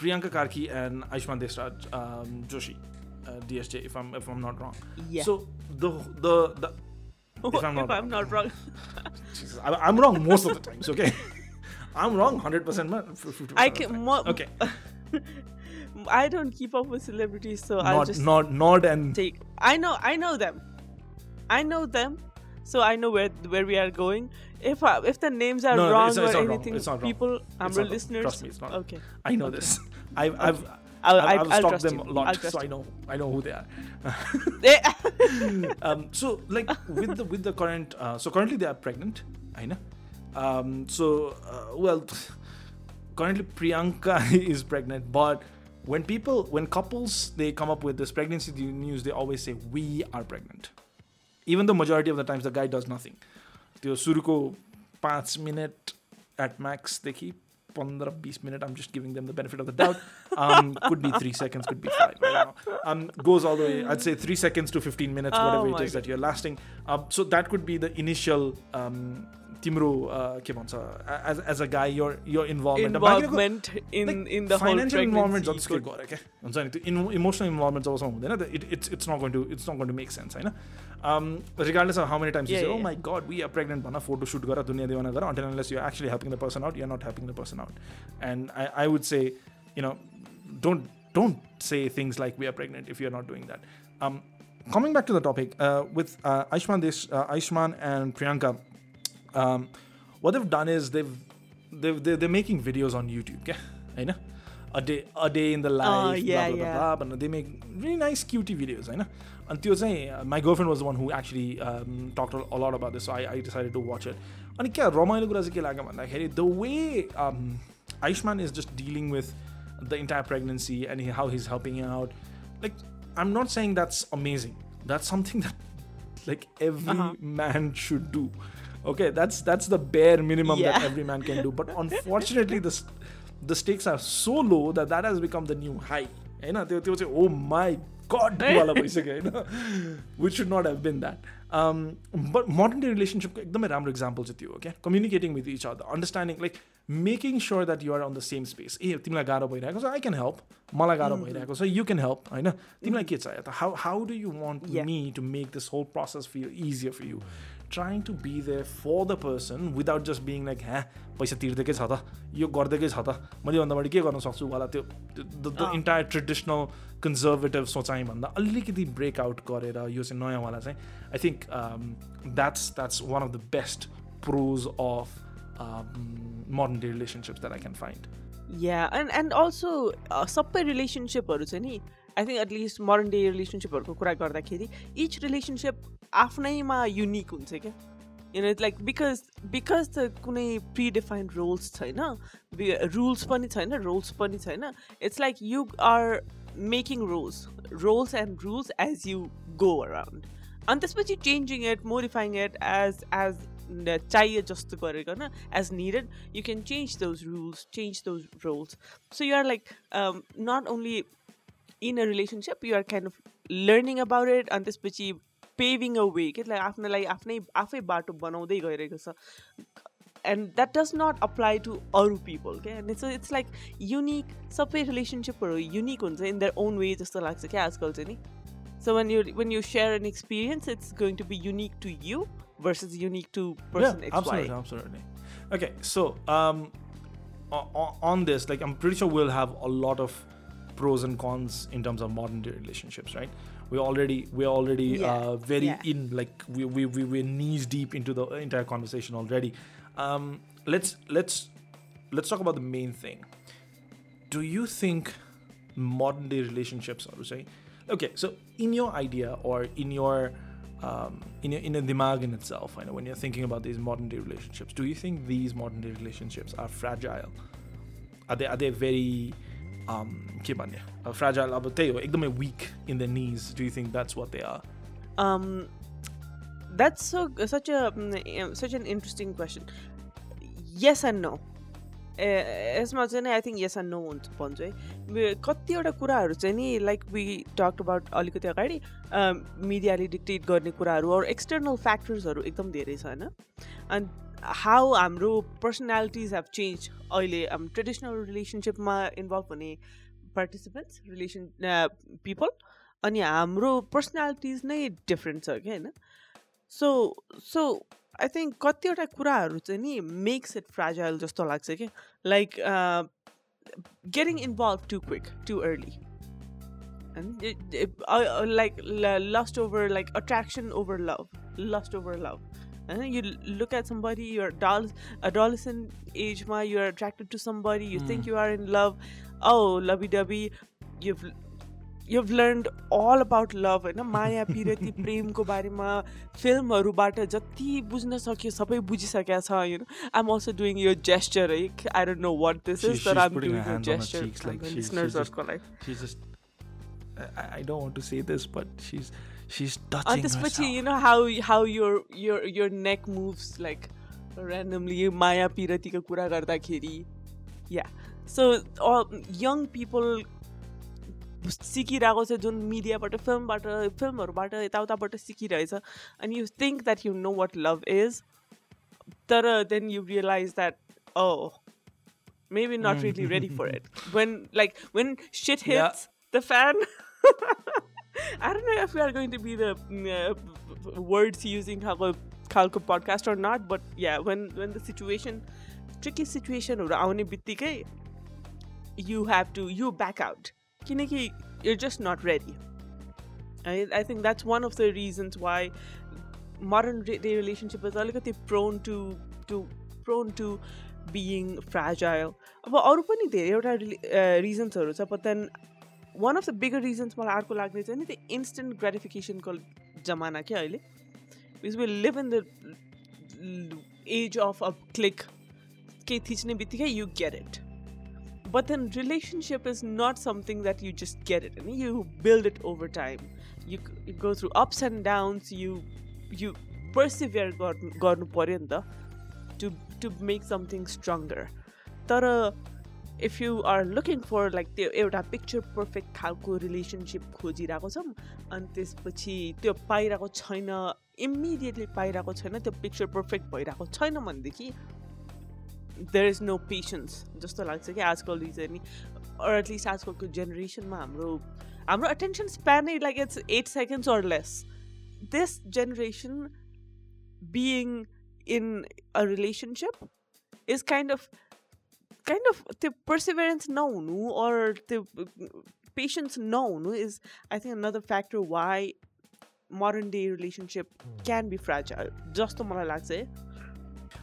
Priyanka Karki and Aayushman Deshraj Joshi Uh, DSJ, if I'm if I'm not wrong. Yeah. So the the, the if I'm not if wrong, I'm not wrong. Jesus, I, am wrong most of the times. Okay, I'm wrong 100 percent. I can mo- okay. I don't keep up with celebrities, so I'll just nod, nod, and take. I know, I know them. I know them, so I know where where we are going. If I, if the names are no, wrong it's, it's or anything, wrong. people, I'm listeners. Trust me, it's not. Okay, I know okay. this. I've, okay. I've I'll, I've, I'll, I've I'll stalked trust them you. a lot, I'll trust so I you. know, I know who they are. Eh, um, so like with the with the current uh, so currently they are pregnant I know um, so uh, well currently Priyanka is pregnant but when people when couples they come up with this pregnancy news they always say we are pregnant even though majority of the times the guy does nothing त्यो सुरुको पाँच minute eight म्याक्सदेखि 15-20 minute i'm just giving them the benefit of the doubt. Um, could be three seconds could be five um, goes all the way i'd say three seconds to 15 minutes oh whatever it is God. that you're lasting. Uh, so that could be the initial um, तिम्रो uh, के भन्छ as, as a guy your your involvement involvement in like, in the whole financial involvement pregnancy. जतिसुकै गरे क्या हुन्छ नि त्यो emotional involvement जबसम्म हुँदैन it it's it's not going to it's not going to make sense होइन regardless of how many times Yeah, O yeah, माई गड वी आर प्रेग्नेन्ट भन फोटो सुट गर दुनियाँ देवाना गर अन्टेल unless you actually helping the person out you not helping the person out and I I would say you know don't don't say things like we are pregnant if you are not doing that coming back to the topic uh, with uh, Aishman, this uh, Aishman and Priyanka, um, what they've done is they've they're making videos on YouTube. Okay? I know. A day, a day in the ah, life, blah, blah, blah, blah. They make really nice, cutie videos, I know. And uh, my girlfriend was the one who actually um, talked a lot about this, so I, decided to watch it. And kya, ramayana kura ke laga the way um, Aayushmaan is just dealing with the entire pregnancy and how he's helping out, like, I'm not saying that's amazing. That's something that, like, every uh-huh. man should do Okay, that's that's the bare minimum that Yeah. every man can do. But unfortunately, the s- the stakes are so low that that has become the new high. होइन त्यो त्यो चाहिँ ओ my गड वाला भइसक्यो होइन विच should not have been that but modern day रिलेसनसिपको एकदमै राम्रो इक्जाम्पल चाहिँ त्यो हो क्या communicating with each other understanding like making sure that you're on the same space ए तिमीलाई गाह्रो भइरहेको छ आई क्यान हेल्प मलाई गाह्रो भइरहेको छ यु क्यान हेल्प होइन तिमीलाई के चाहियो त how how do you want Yeah. Me to make this whole process fill easier for you trying to be there for the person without just being like ह्या पैसा तिर्दैकै छ त यो गरिदिएकै छ त मैले भन्दा बढी के गर्न सक्छु वाला त्यो the uh. Entire traditional conservative सोचाइभन्दा अलिकति ब्रेकआउट गरेर यो चाहिँ नयाँवाला चाहिँ I think that's that's one of the best pros of modern day relationships that I can find या एन्ड एन्ड अल्सो सबै रिलेसनसिपहरू चाहिँ नि I think at least modern day रिलेसनसिपहरूको कुरा गर्दाखेरि इच रिलेसनसिप आफ्नैमा युनिक हुन्छ क्या? किन लाइक बिकज बिकज त कुनै प्रिडिफाइन्ड रोल्स छैन रुल्स पनि छैन रोल्स पनि छैन it's like you are making roles roles and rules as you go around अनि त्यसपछि changing it modifying it as as चाहिए जस्तो गरिकन as needed you can change those rules change those roles so you are like not only in a relationship you are kind of learning about it अनि त्यसपछि paving अ वे के like आफ्नोलाई आफ्नै आफै बाटो बनाउँदै गइरहेको छ and that does not apply to अरू पिपल क्या and it's it's like unique सबै रिलेसनसिपहरू युनिक हुन्छ इन दर ओन वे जस्तो लाग्छ क्या आजकल चाहिँ नि so when you when you share an experience it's going to be unique to you versus unique to person yeah, XY. absolutely absolutely okay so um on this like i'm pretty sure we'll have a lot of pros and cons in terms of modern day relationships right We're already we're already Yeah. uh, very Yeah. in like we, we, we we're knees deep into the entire conversation already um, let's let's let's talk about the main thing do you think modern day relationships I would say okay so in your idea or in your um, in your in a dimag in itself I know when you're thinking about these modern day relationships do you think these modern day relationships are fragile are they are they very के भन्ने? अब fragile अब त्यही हो एकदमै knees. Do you think that's what they are? Um, that's so such a mm, such an interesting question. Yes and no. यसमा चाहिँ नि I think yes and no हुन्छ भन्छु है कतिवटा कुराहरू चाहिँ नि लाइक वी टक अबाउट अलिकति अगाडि मिडियाले डिक्टेट गर्ने कुराहरू अरू एक्सटर्नल फ्याक्टर्सहरू एकदम धेरै छ होइन? अनि हाउ हाम्रो पर्सनालिटिज हेभ चेन्ज अहिले ट्रेडिसनल रिलेसनसिपमा इन्भल्भ हुने पार्टिसिपेन्ट्स रिलेसन पिपल अनि हाम्रो पर्सनालिटिज नै डिफ्रेन्ट छ क्या होइन? सो सो आई थिङ्क कतिवटा कुराहरू चाहिँ नि मेक्स इट फ्राजाइल जस्तो लाग्छ क्या like getting involve too quick too early like lust over like attraction over love lust over love होइन you look at somebody your dull adolescent asthma you're attracted to somebody you think you are in love oh lovey dovey you've you've learned all about love होइन माया पिरती प्रेमको बारेमा फिल्महरूबाट जति बुझ्न सक्यो सबै बुझिसकेका छ you know आइम also doing यो gesture है आई don't know what this She- is तर she's आइम putting doing her yo hands on her gesture cheeks like she's- she's लिसनर्सहरूको लागि she's just I, I don't want to say this but she's she's अनि touching त्यसपछि herself. You know how how your your your neck moves like randomly माया पिरतीको कुरा गर्दाखेरि या so young people सिकिरहेको छ जुन मिडियाबाट फिल्मबाट फिल्महरूबाट यताउताबाट सिकिरहेछ अनि यु think that you know what love is तर then you realize that O maybe not really ready for it. When like when shit hits Yeah. the fan. I don't know if we are going to be the mm, uh, words using Khalko Khalko podcast or not, but yeah, when when the situation, tricky situation or आउने बित्तिकै you have to you back out. किनकि you're just not ready. I I think that's one of the reasons why modern re- day relationship is अलिकति prone to to prone to being fragile. अब अरू पनि धेरैवटा रिजन्सहरू छ but then one of the bigger reasons मलाई अर्को लाग्ने चाहिँ नि त्यो इन्स्टेन्ट ग्रेटिफिकेसनको जमाना क्या अहिले because we live in the age of a click केही थिच्ने बित्तिकै you get it But then relationship is not something that you just get it. I mean, you build it over time. You, you go through ups and downs. You you persevere गर्नु गर्नु पऱ्यो नि त to to make something stronger. तर if you are looking for like त्यो एउटा picture perfect खालको relationship खोजिरहेको छौँ अनि त्यसपछि त्यो पाइरहेको छैन इमिडिएटली पाइरहेको छैन त्यो पिक्चर पर्फेक्ट भइरहेको छैन भनेदेखि देयर इज नो पेसेन्स जस्तो लाग्छ कि आजकल चाहिँ नि एटलिस्ट आजकलको जेनेरेसनमा हाम्रो हाम्रो attention स्प्यानै like it's eight seconds or less this generation being in a relationship is kind of kind of त्यो पर्सिभरेन्स नहुनु अर त्यो पेसेन्स नहुनु is I think another factor Y modern day relationship can B fragile जस्तो मलाई लाग्छ है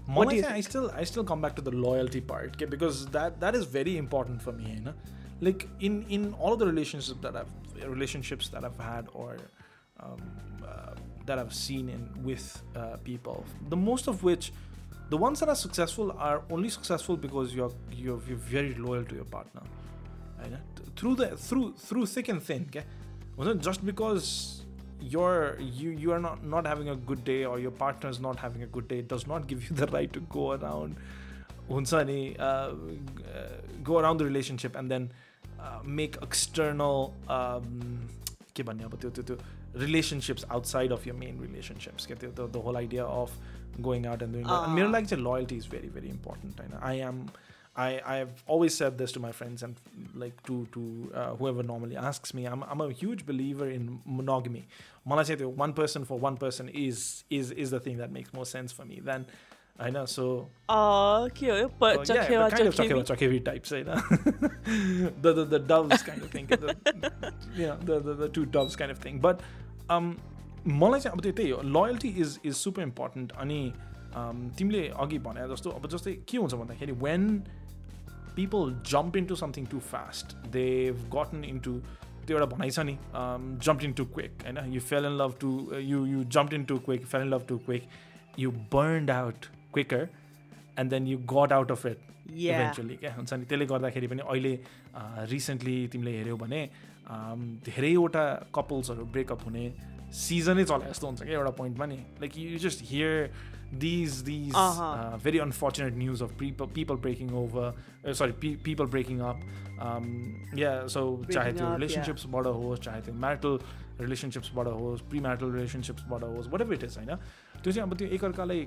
One What do you thing I still I still come back to the loyalty part okay, because that that is very important for me. You know? Like in in all of the relationships that I've relationships that I've had or um, uh, that I've seen the ones that are successful are only successful because you're you're, you're very loyal to your partner right? through the through through thick and thin okay wasn't just because you're you you are not not having a good day or your partner is not having a good day does not give you the right to go around uh, uh, go around the relationship and then uh, make external um, relationships outside of your main relationships. The, the, the whole idea of going out and doing that. And mirror like lecture loyalty is very very important. I know. I am. I, I've always said this to my friends and like to to uh, whoever normally asks me. I'm, I'm a huge believer in monogamy. one person for one person is is is the thing that makes more sense for me than I know. So. Oh, okay. But so, yeah, the kind of chakewa chakewi types, you know, the, the the doves kind of thing, the, you know, the, the the two doves kind of thing. But um, मलाई चाहिँ अब त्यो त्यही हो। Loyalty is is super important अनि um, तिमीले अघि भने जस्तो अब जस्तै के हुन्छ भन्दाखेरि when people jump into something too fast they gotten into त्यो एउटा भनाइ छ नि जम्प इन टु क्विक होइन? You fell in love too you you jump in too quick fell in love too quick you burned out quicker and then you got out of it. Eventually क्या? हुन्छ नि? त्यसले गर्दाखेरि पनि अहिले recently तिमीले हेऱ्यौ भने um, धेरैवटा कपल्सहरू ब्रेकअप हुने सिजनै चला जस्तो हुन्छ क्या एउटा पोइन्टमा नि like you just hear these these. Very unfortunate news of people breaking over sorry people breaking up या सो चाहे त्यो. रिलेसनसिप्सबाट होस् चाहे त्यो म्यारिटल रिलेसनसिप्सबाट होस् प्रि म्यारिटल रिलेसनसिप्सबाट होस् वाट एभर इट इज होइन त्यो चाहिँ अब त्यो एकअर्कालाई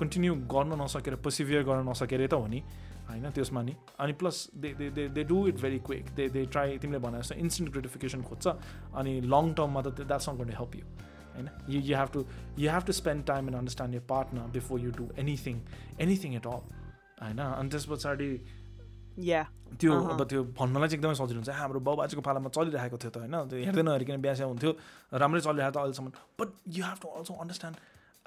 कन्टिन्यू गर्न नसकेर पर्सिभियर गर्न नसकेर त हो नि होइन त्यसमा नि अनि plus they they they they do it very quick they they try तिमीले भने जस्तो इन्स्टेन्ट ग्रेटिफिकेसन खोज्छ अनि लङ टर्ममा त that's not going help you होइन you you have to you have to spend time and understand your partner before you do anything anything at all होइन अनि त्यस पछाडि या त्यो। अब त्यो भन्नलाई चाहिँ एकदमै सजिलो हुन्छ। "आ, हाम्रो बाउ बाजेको पालामा चलिरहेको थियो त होइन? त्यो हेर्दै नहेरिकन बिहा स्या हुन्थ्यो। राम्रै चलिरहेको त अहिलेसम्म। But you have to also understand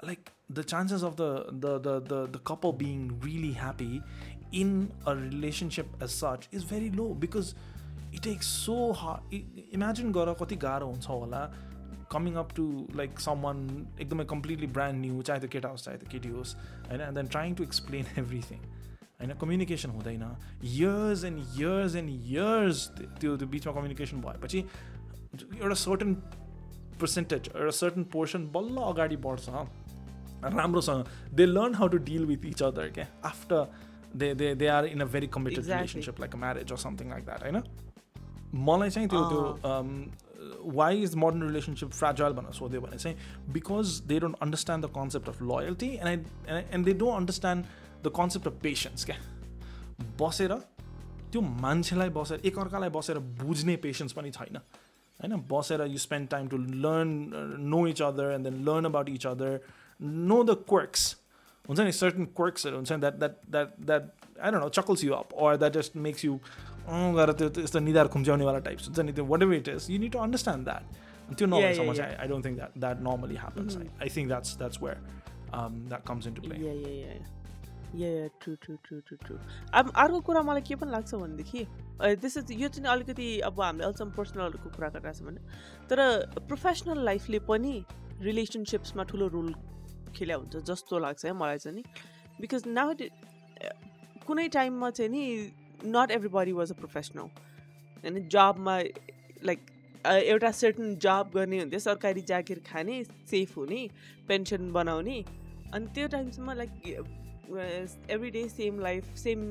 like the chances of the the the the the couple being really happy in a relationship as such is very low because it takes so hard imagine गर कति गाह्रो हुन्छ होला coming up to like some वान एकदमै completely brand new चाहे त्यो केटा होस् चाहे त्यो केटी होस् होइन and then trying to explain everything होइन कम्युनिकेसन हुँदैन years and years and years त्यो त्यो बिचमा कम्युनिकेसन भएपछि एउटा सर्टन पर्सेन्टेज एउटा सर्टन पोर्सन बल्ल अगाडि बढ्छ राम्रोसँग they learn how to deal with each other क्या after they they they are in a very committed Exactly. Relationship like a marriage or something like that होइन मलाई चाहिँ त्यो त्यो why is modern relationship fragile भनेर सोध्यो भने चाहिँ because they don't understand the concept of loyalty and I and they don't understand the concept of patience क्या बसेर त्यो मान्छेलाई बसेर एकअर्कालाई बसेर बुझ्ने पेसेन्स पनि छैन होइन बसेर you spend time to learn know each other and then learn about each other know the quirks हुन्छ नि सर्टन क्वर्क्सहरू हुन्छ नि that that that that I don't know chuckles you up or that just makes you गएर त्यो यस्तो निधार खुम्च्याउनेवाला टाइप्स हुन्छ नि त्यो whatever it is you need to understand that त्यो नभएसम्म चाहिँ I don't think that that normally happens I think that's that's where that comes into play true true true true true अब अर्को कुरा मलाई के पनि लाग्छ भनेदेखि इज यो चाहिँ अलिकति अब हामीले अहिलेसम्म पर्सनलहरूको कुरा गरिरहेको छ भने तर प्रोफेसनल लाइफले पनि रिलेसनसिप्समा ठुलो रोल खेल्या हुन्छ जस्तो लाग्छ है मलाई चाहिँ नि। बिकज नाउ कुनै टाइममा चाहिँ नि not everybody was a professional होइन जबमा लाइक एउटा सर्टन जब गर्ने हुन्थ्यो सरकारी जागिर खाने सेफ हुने पेन्सन बनाउने। अनि त्यो टाइमसम्म like every day same life same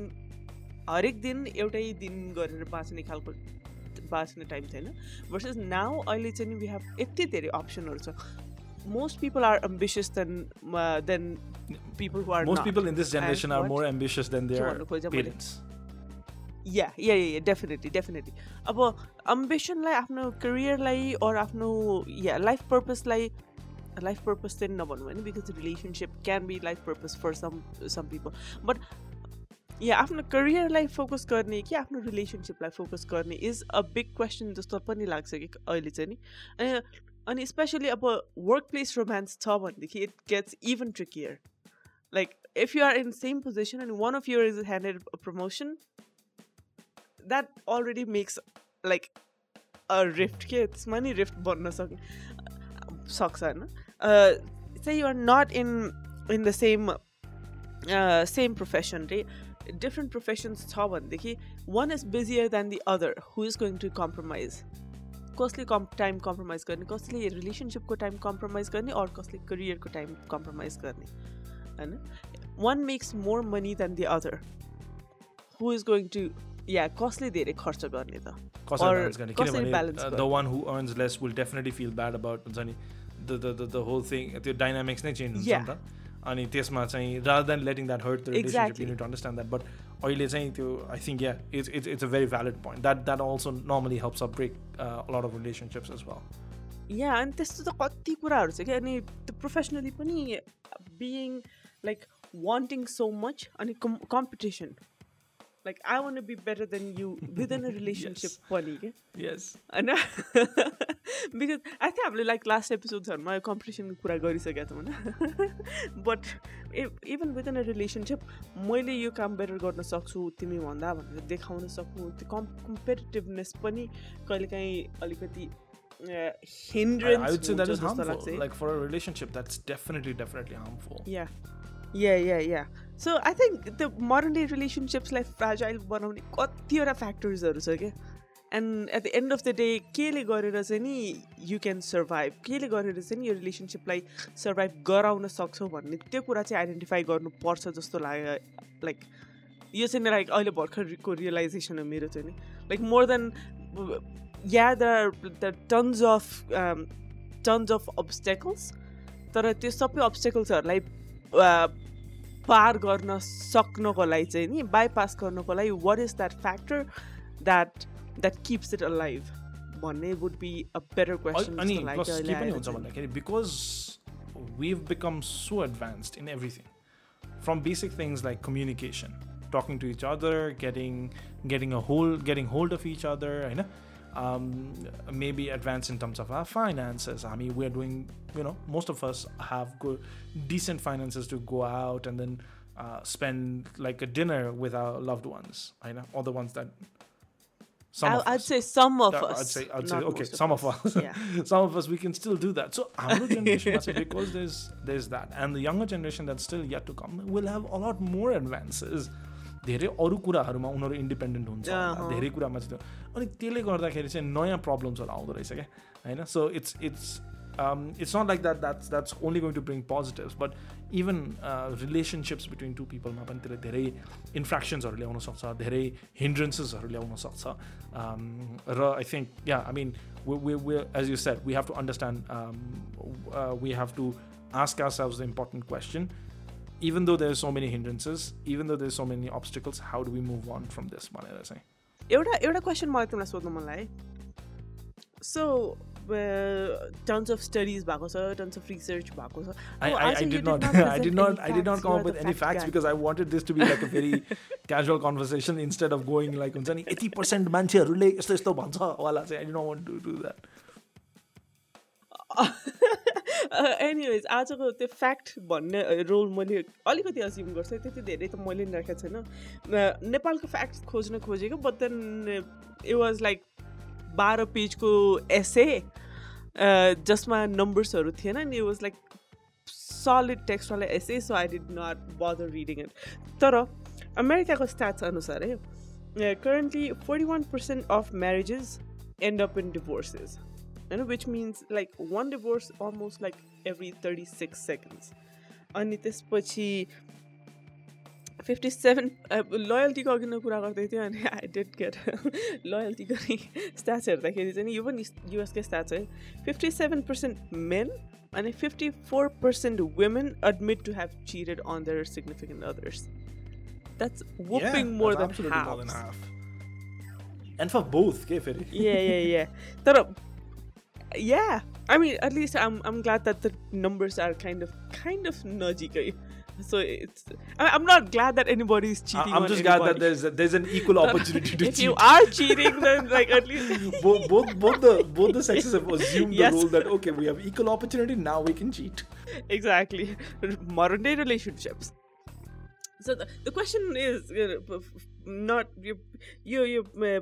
हरेक दिन एउटै दिन गरेर बाँच्ने खालको बाँच्ने टाइम छैन। भर्सेस नाउ अहिले चाहिँ नि वी हेभ यति धेरै अप्सनहरू छ। Most people are ambitious then then people who are Most people in this generation are what? more ambitious than their भन्नु खोजेँ मैले? parents. या या या डेफिनेटली डेफिनेटली अब अम्बिसनलाई आफ्नो करियरलाई अर आफ्नो या लाइफ पर्पजलाई लाइफ पर्पज चाहिँ नभनौँ होइन because relationship can be life purpose for some some people but या आफ्नो करियरलाई फोकस गर्ने कि आफ्नो रिलेसनसिपलाई फोकस गर्ने इज अ बिग क्वेसन जस्तो पनि लाग्छ कि अहिले चाहिँ नि अनि अनि स्पेसली अब वर्क प्लेस रोमान्स छ भनेदेखि it gets even trickier like if you are in same position and one of your is handed promotion that already makes like a rift के त्यसमा नि रिफ्ट बन्न सक् सक्छ होइन say you are not in in the same uh, same profession रे different professions छ भनेदेखि one is busier than the other who is going to compromise कसले कम् टाइम कम्प्रोमाइज गर्ने कसले रिलेसनसिपको टाइम कम्प्रोमाइज गर्ने अरू कसले करियरको टाइम कम्प्रोमाइज गर्ने होइन? One makes more money than the other who is going to या कसले धेरै खर्च गर्ने त? कसरी Or अनि त्यसमा चाहिँ rather than letting that hurt the understand that but अहिले चाहिँ त्यो I think yeah it's it's it's a very valid point that that also normally helps a break lot of relationships as well yeah अनि त्यस्तो त कति कुराहरू छ कि? अनि त्यो प्रोफेसनली पनि being like wanting so much अनि competition like I want be better than you within a relationship पनि क्या yes. होइन बिकज आई थिङ्क हामीले लाइक लास्ट एपिसोड्सहरूमा कम्पिटिसनको कुरा गरिसकेका छौँ होइन but even within a relationship मैले यो काम बेटर गर्न सक्छु तिमी भन्दा भनेर देखाउन सक्नु त्यो कम् कम्पेटिटिभनेस पनि कहिलेकाहीँ अलिकति हिन्ड्रेन्स लाग्छ like for a relationship that's definitely definitely harmful. Yeah yeah yeah yeah so I think त्यो मोडर्न डे रिलेसनसिप्सलाई फ्राजाइल बनाउने कतिवटा फ्याक्टर्सहरू छ क्या and at the end of the day केले गरेर चाहिँ नि यु क्यान सर्भाइभ केले गरेर चाहिँ नि यो रिलेसनसिपलाई सर्भाइभ गराउन सक्छौ भन्ने त्यो कुरा चाहिँ आइडेन्टिफाई गर्नुपर्छ जस्तो लाग्यो लाइक यो चाहिँ लाइक अहिले भर्खरको रियलाइजेसन हो मेरो चाहिँ नि like more than yeah the the tons of tons of obstacles तर त्यो सबै अब्सटेकल्सहरूलाई पार गर्न सक्नको लागि चाहिँ नि बाइपास गर्नको लागि what is that factor that that keeps it alive भन्ने वुड बी अ बेटर अनि क्वेसन के पनि हुन्छ भन्दाखेरि because we've become so advanced in everything from basic things like communication talking to each other getting getting a hold getting hold of each other you know um, maybe advanced in terms of our finances i mean we're doing you know most of us have good decent finances to go out and then uh, spend like a dinner with our loved ones you know or the ones that some of I'd us. say some of us I'd say, I'd say, okay, some of us, Yeah. some of us, we can still do that. So our generation, because there's there's that, and the younger generation that's still yet to come will have a lot more advances. धेरै अरू कुराहरूमा उनीहरू independent हुन्छ। धेरै कुरामा चाहिँ अनि त्यसले गर्दाखेरि चाहिँ नयाँ प्रब्लम्सहरू आउँदो रहेछ क्या होइन? So it's it's it's not like that that's that's only going to bring positives but even relationships between two पिपलमा पनि त्यसले धेरै इन्फ्रेक्सन्सहरू ल्याउन सक्छ धेरै हिन्ड्रेन्सेसहरू ल्याउन सक्छ। Um, raw I think yeah I mean as you said we have to understand we have to ask ourselves the important question even though there's so many hindrances, even though there's so many obstacles, how do we move on from this? भनेर चाहिँ एउटा एउटा question मलाई तिमीलाई सोध्नु मन लाग्यो सो tons of studies भएको छ टन्स अफ रिसर्च भएको छ I, Oh, I, I Ajay, you did not, I present did not, any I did not facts. come You up are with the any fact facts guy. because I wanted this to be like a very casual conversation instead of going like हुन्छ नि यति percent मान्छेहरूले यस्तो यस्तो भन्छ वाला चाहिँ I don't want to do that Anyways आजको त्यो फ्याक्ट भन्ने रोल मैले अलिकति अस्युम गर्छु। त्यति धेरै त मैले पनि राखेको छैन नेपालको फ्याक्ट खोज्न खोजेको but then it was like बाह्र पेजको एसे जसमा नम्बर्सहरू थिएन नि was like solid टेक्स्टवाला essay so I did not bother reading it तर अमेरिकाको स्ट्याट्स अनुसार है currently forty one percent of marriages end up in divorces होइन which means like one divorce almost like every thirty six seconds अनि त्यसपछि fifty seven लोयल्टीको अघि नै कुरा गर्दै थियो अनि आई डेट गेट लोयल्टीको नि स्ट्याट्स हेर्दाखेरि चाहिँ नि यो पनि युएसकै स्ट्याट्स है फिफ्टी सेभेन पर्सेन्ट मेन अनि fifty four percent women admit to have cheated on there significant others that's वुपिङ more than absolutely more than half half. And for both, के फेरि yeah, yeah, yeah. तर, yeah. I mean, at least I'm I'm glad that the numbers are kind of kind of nudgy. So it's I, I'm not glad that anybody is cheating. I'm just glad that there's there's an equal opportunity to if cheat. you are cheating, then like at least both, both both the both the sexes have assumed Yes. the rule that okay we have equal opportunity now we can cheat. exactly modern day relationships. So the, the question is you know, not you you you uh,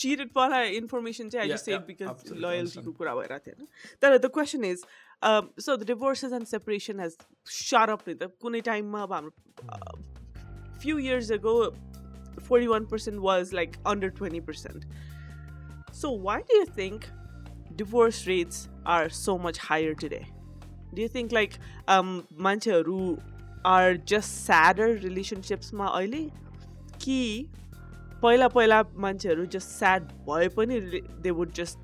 cheated वाला information चाहिँ I Yeah, just said yeah, because absolutely, loyalty को understand. कुरा भइरहेको थियो होइन तर the question is um, so the divorces and separation has shot up नि त कुनै टाइममा अब हाम्रो few years ago 41% was like under 20% so why do you think divorce rates are so much higher today do you think like um मान्छेहरू are just sadder relationships-मा अहिले कि पहिला पहिला मान्छेहरू just sad भए पनि they would just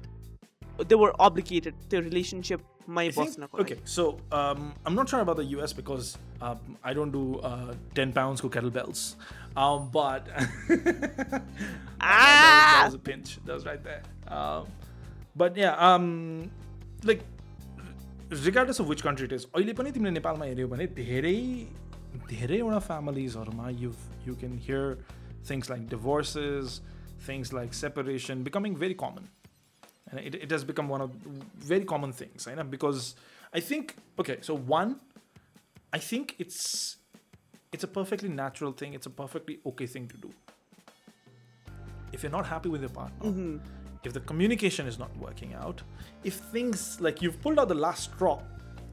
they were obligated त्यो relationship my I think- बस्नको okay, so um, I'm not sure about the US because um, I don't do uh, 10 pounds co kettlebells. Um, but that, was, that was a pinch. That was right there. Um, but yeah, um, like regardless of which country it is, अहिले पनि तिमीले नेपालमा हेऱ्यौ भने धेरै धेरैवटा फ्यामिलिजहरूमा यु you can here things like डिभोर्सेस things like separation becoming very common and it, it has become one of very common things I know, because i think okay so one i think it's it's a perfectly natural thing it's a perfectly okay thing to do if you're not happy with your partner if the communication is not working out if things like you've pulled out the last straw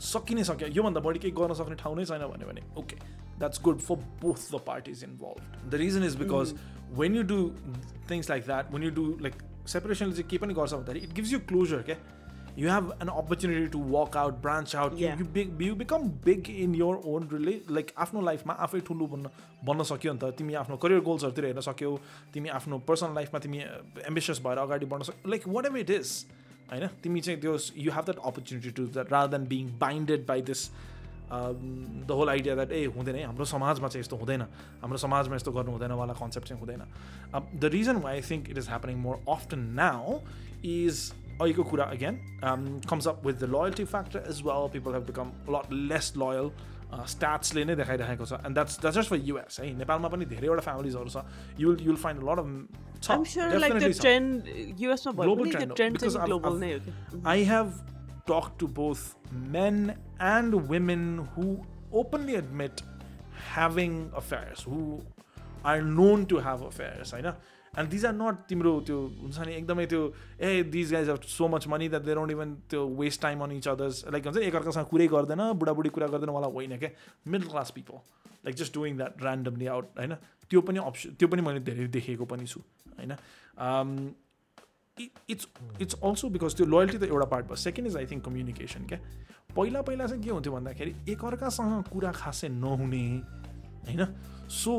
सकिनै सक्यो योभन्दा बढी केही गर्न सक्ने ठाउँ नै छैन भन्यो भने okay that's good for both the parties involve the region is because when you do things like that when you do like सेपरेसनले चाहिँ के पनि गर्छ भन्दाखेरि इट गिभ्स यु क्लोजर क्या you have an opportunity to work out branch out Yeah. You big you become big in your own relay like आफ्नो लाइफमा आफै ठुलो बन्न बन्न सक्यो नि त तिमी आफ्नो करियर गोल्सहरूतिर हेर्न सक्यौ तिमी आफ्नो पर्सनल लाइफमा तिमी एम्बिसियस भएर अगाडि बढ्न सक्यौ like what ever it is होइन तिमी चाहिँ त्यो you have that opportunity to that rather than being बाइन्डेड by this the whole idea that a हुँदैन है हाम्रो समाजमा चाहिँ यस्तो हुँदैन हाम्रो समाजमा यस्तो गर्नु हुँदैन वाला कन्सेप्ट चाहिँ हुँदैन. The reason why I think it is happening more often now is अहिलेको कुरा again comes up with the loyalty factor as well people have become lot less loyal स्ट्याट्सले नै देखाइरहेको छ. And that's that's just for US है. नेपालमा पनि धेरैवटा फ्यामिलीजहरू छ. You'll you'll find lot of I'm sure like the trend US मा भयो Global पनि trend the हो, trend because चाहिँ I've- global I've- नै हो कि I have talked to both men and women who openly admit having affairs, who are known to have affairs, होइन and these are not तिम्रो त्यो हुन्छ नि एकदमै त्यो ए these guys have so much money that they don't even त्यो waste time अन each others like हुन्छ नि एकअर्कासँग कुरै गर्दैन बुढाबुढी कुरा गर्दैन वाला होइन क्या middle class people like just doing that randomly out होइन त्यो पनि अप्सन त्यो पनि मैले धेरै देखेको पनि छु होइन Um, it's it's also because त्यो लोयल्टी त एउटा पार्ट भयो. Second is I think communication क्या? पहिला पहिला चाहिँ के हुन्थ्यो भन्दाखेरि एकअर्कासँग कुरा खासै नहुने होइन? सो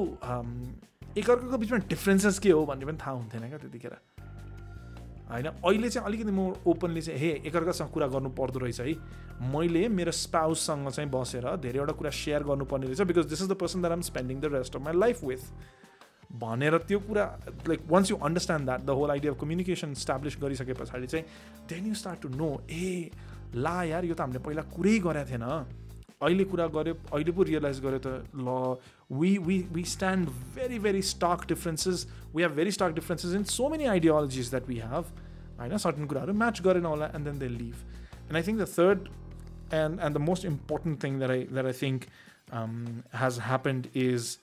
एकअर्काको बिचमा डिफ्रेन्सेस के हो भन्ने पनि थाहा हुन्थेन क्या त्यतिखेर। होइन? अहिले चाहिँ अलिकति म ओपनली चाहिँ हे एकअर्कासँग कुरा गर्नु पर्दो रहेछ है। मैले मेरो स्पाउससँग चाहिँ बसेर धेरैवटा कुरा सेयर गर्नुपर्ने रहेछ because this is the person that I'm spending the rest of my life with भनेर त्यो कुरा like ones you understand that the whole idea of communication establish गरिसके पछाडि चाहिँ then you start to know ए ला यार यो त हामीले पहिला कुरै गरेको थिएन अहिले कुरा गऱ्यो अहिले पो रियलाइज गऱ्यो त ल we we we stand very very stark differences we have very stark differences in so many ideologies that we have होइन सर्टन कुराहरू म्याच गरेन होला and then they leave and I think the third and and the most important thing that I that I think um, has happened is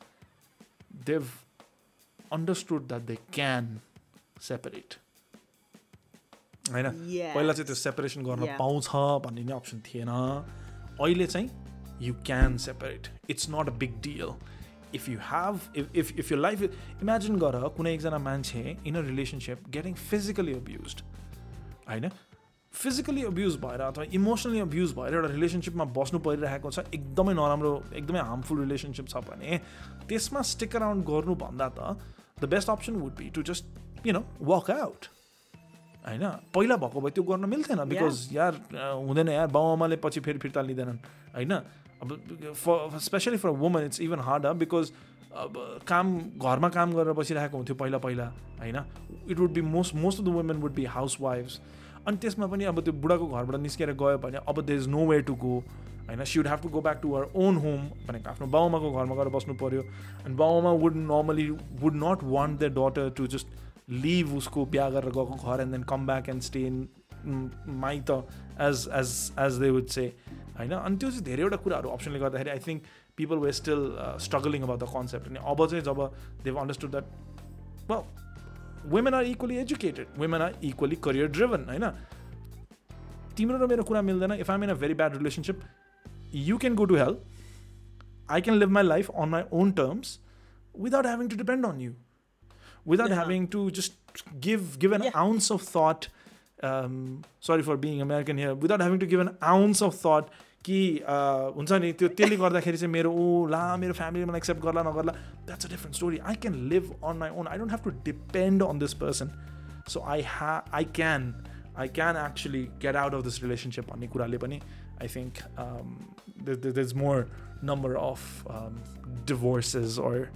understood that they can separate. होइन? पहिला चाहिँ त्यो separation गर्न. पाउँछ भन्ने नै अप्सन थिएन। अहिले चाहिँ you can separate it's not a big deal if you have if if if you life imagine गर कुनै एकजना मान्छे in a relationship getting physically abuse होइन? फिजिकली अब्युज भएर अथवा इमोसनली अब्युज भएर एउटा रिलेसनसिपमा बस्नु परिरहेको छ एकदमै नराम्रो एकदमै हार्मफुल रिलेसनसिप छ भने त्यसमा स्टिक अराउन्ड गर्नुभन्दा त the best option would be to just you know work out होइन पहिला भएको भए त्यो गर्न मिल्थेन बिकज यार हुँदैन यार बाउआमाले पछि फेरि फिर्ता लिँदैनन्। होइन अब for specially for woman it's even hard because अब काम घरमा काम गरेर बसिरहेको हुन्थ्यो पहिला पहिला। होइन it would be most most of the women would be house वाइफ्स अनि त्यसमा पनि अब त्यो बुढाको घरबाट निस्केर गयो भने अब there is no way to go होइन she would have to go back to her own home भनेको आफ्नो बाउमाको घरमा गएर बस्नु पऱ्यो अनि Bouma would normally would not want the daughter to just live उसको बिहा गरेर गएको घर and then come back and stay in माइत as as as they would say होइन? अनि त्यो चाहिँ धेरैवटा कुराहरू अप्सनले गर्दाखेरि I think people we still struggling about the concept अनि अब चाहिँ जब they've understood that women are equally educated women are equally career driven होइन? तिम्रो र मेरो कुरा मिल्दैन। If I'm in a very bad relationship you can go to help I can live my life on my own terms without having to depend on you, without Yeah. having to just give give an Yeah. ounce of thought. Um, sorry for being American here. Without having to give an ounce of thought कि uh, हुन्छ नि त्यो त्यसले गर्दाखेरि चाहिँ मेरो ओ ला मेरो फ्यामिलीले मलाई एक्सेप्ट गर्ला नगर्ला that's a different story I can live on my own I don't have to depend on this person so I हा I can I can actually get out of this relationship भन्ने कुराले पनि I think there's there's more number of um, divorces or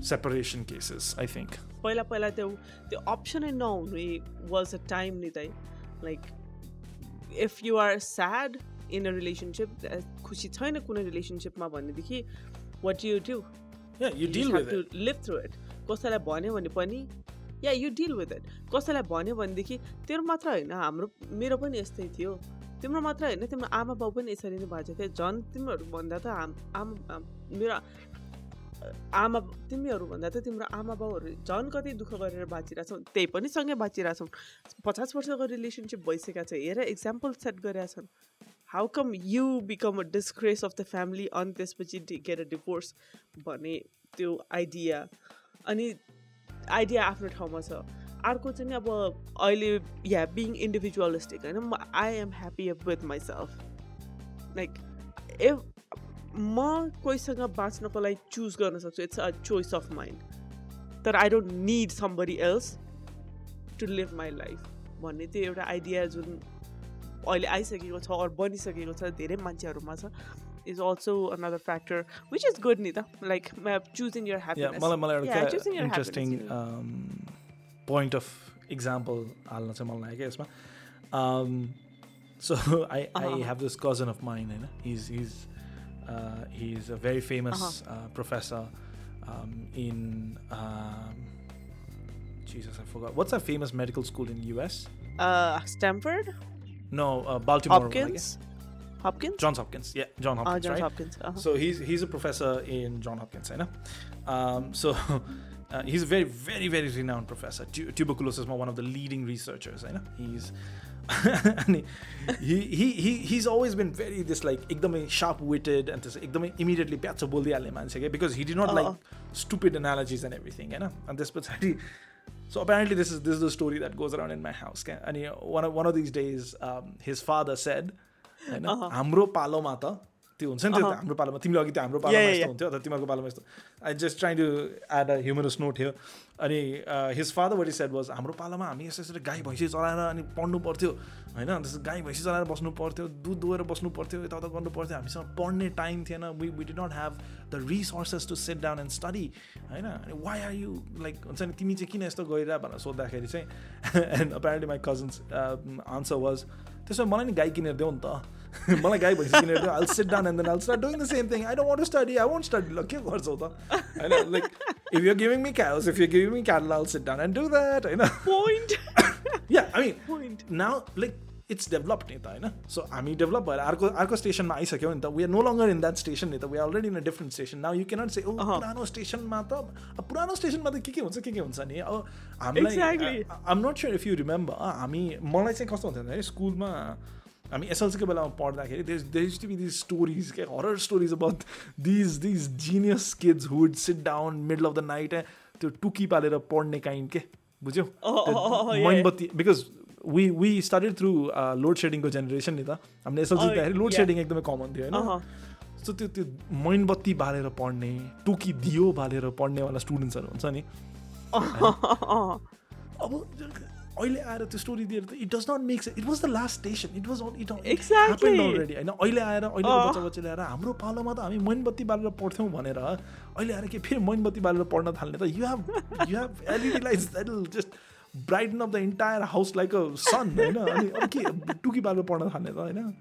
separation cases i think पहिला पहिला त्यो त्यो अप्सनै नहुनु was a time नि दाइ like if you are sad in a relationship खुसी छैन कुनै रिलेसनसिपमा भनेदेखि वाट you do yeah you deal with it live through it कसैलाई भन्यो भने पनि या यु डिल विथ इट कसैलाई भन्यो भनेदेखि तेरो मात्र होइन हाम्रो मेरो पनि यस्तै थियो तिम्रो मात्र होइन तिम्रो आमा बाउ पनि यसरी नै भएको थियो झन् तिमीहरू भन्दा त हाम आमा मेरो आमा तिमीहरू भन्दा त तिम्रो आमा बाउहरू झन् कति दुःख गरेर बाँचिरहेछौ त्यही पनि सँगै बाँचिरहेछौँ। पचास वर्षको रिलेसनसिप भइसकेको छ हेर इक्जाम्पल सेट गरेका छन् how come you become a disgrace of the family अनि त्यसपछि गेट अ डिभोर्स भन्ने त्यो आइडिया अनि आइडिया आफ्नो ठाउँमा छ। अर्को चाहिँ अब अहिले या बिङ इन्डिभिजुअलिस्टिक होइन? I am happy with myself like if म कोहीसँग बाँच्नको लागि चुज गर्न सक्छु it's a choice of mind तर I don't need somebody else to live my life भन्ने त्यो एउटा आइडिया जुन अहिले आइसकेको छ अरू बनिसकेको छ धेरै मान्छेहरूमा छ is also another factor which is good नि त? Like choosing your yeah happiness मलाई मलाई एउटा इन्ट्रेस्टिङ पोइन्ट अफ इक्जाम्पल हाल्न चाहिँ मलाई लाग्यो यसमा so I I Uh-huh. Have this cousin of mine होइन his his he is a very famous professor in Jesus, I forgot. What's a famous medical school in US? Stanford, No, uh, Baltimore. I guess. Hopkins, Hopkins, Johns Hopkins. Yeah, John uh, Hopkins, Johns right? Hopkins. Uh-huh. So he's he's a professor in John Hopkins, I know. Um, so uh, he's a very very very renowned professor. Tu- tuberculosis, one of the leading researchers. I know he's. and he, he he he's always been very this like एकदमै sharp witted and this एकदमै immediately patch बोलिदिइहाल्ने मान्छे क्या because he did not like uh. stupid analogies and everything होइन and this पछाडि so apparently this is this is the story that goes around in my house क्या अनि one of one of these days um, his father said होइन अहँ। हाम्रो पालोमा त त्यो हुन्छ नि त्यो। हाम्रो पालोमा तिमीले अघि त्यो हाम्रो पालोमा यस्तो. हुन्थ्यो तर तिमीहरूको पालोमा यस्तो। I just try to add a humorous note थियो। अनि his father what said was हाम्रो पालोमा हामी यसो यसरी गाई भैँसी चलाएर अनि पढ्नु पर्थ्यो। होइन त्यस्तो गाई भैँसी चलाएर बस्नु पर्थ्यो दुध दुहेर बस्नु पर्थ्यो यताउता गर्नु पर्थ्यो। हामीसँग पढ्ने टाइम थिएन। We we did not have the resources to sit down and study होइन अनि वाइ आर यु लाइक हुन्छ नि तिमी चाहिँ किन यस्तो गइरह भनेर सोद्धाखेरि चाहिँ। And apparently my cousin's answer was त्यसो मलाई नि गाई किनेर देऊ नि त। मलाई गाई भैँसी किनेर देऊ आल seat down and then all start doing the same thing I don't want to study I want study ल के गर्छौ त होइन like if you giving me cows if you're giving me cattle i'll sit down and do that होइन Point. yeah i mean Point. now like it's developed नि त होइन सो हामी डेभलप भएर अर्को अर्को स्टेसनमा आइसक्यौँ नि त we are no longer in that station नि त we are already in a different station now you cannot say ओ अहँ। पुरानो स्टेसनमा त अब पुरानो स्टेसनमा त के के हुन्छ के के हुन्छ नि अब हामीलाई Exactly. आम नट स्योर इफ यु रिमेम्बर हामी मलाई चाहिँ कस्तो हुन्थ्यो भन्दाखेरि स्कुलमा हामी एसएलसीको बेलामा पढ्दाखेरि there there to be these stories के horror stories about these these genius kids who'd sit down middle of the night त्यो टुकी पालेर पढ्ने काइन्ड के बुझ्यौ मोमबत्ती because we we started through load सेडिङको generation नि त हामीले एसएलसी दिँदाखेरि लोड. सेडिङ एकदमै कमन थियो. होइन सो त्यो त्यो मोमबत्ती बालेर पढ्ने टुकी दियो बालेर पढ्नेवाला स्टुडेन्ट्सहरू हुन्छ नि. अब अहिले आएर त्यो स्टोरी दिएर त it does not make it was the last station it was it Exactly. Already होइन अहिले आएर अहिले। बच्चा बच्चाले आएर हाम्रो पालोमा त हामी मोमबत्ती बालेर पढ्थ्यौँ भनेर अहिले आएर के फेरि मोमबत्ती बालेर पढ्न थाल्ने त? You have you have LED lights that just brighten of the entire house like a sun होइन? अनि के टुकी बालेर पढ्न थाल्ने त होइन?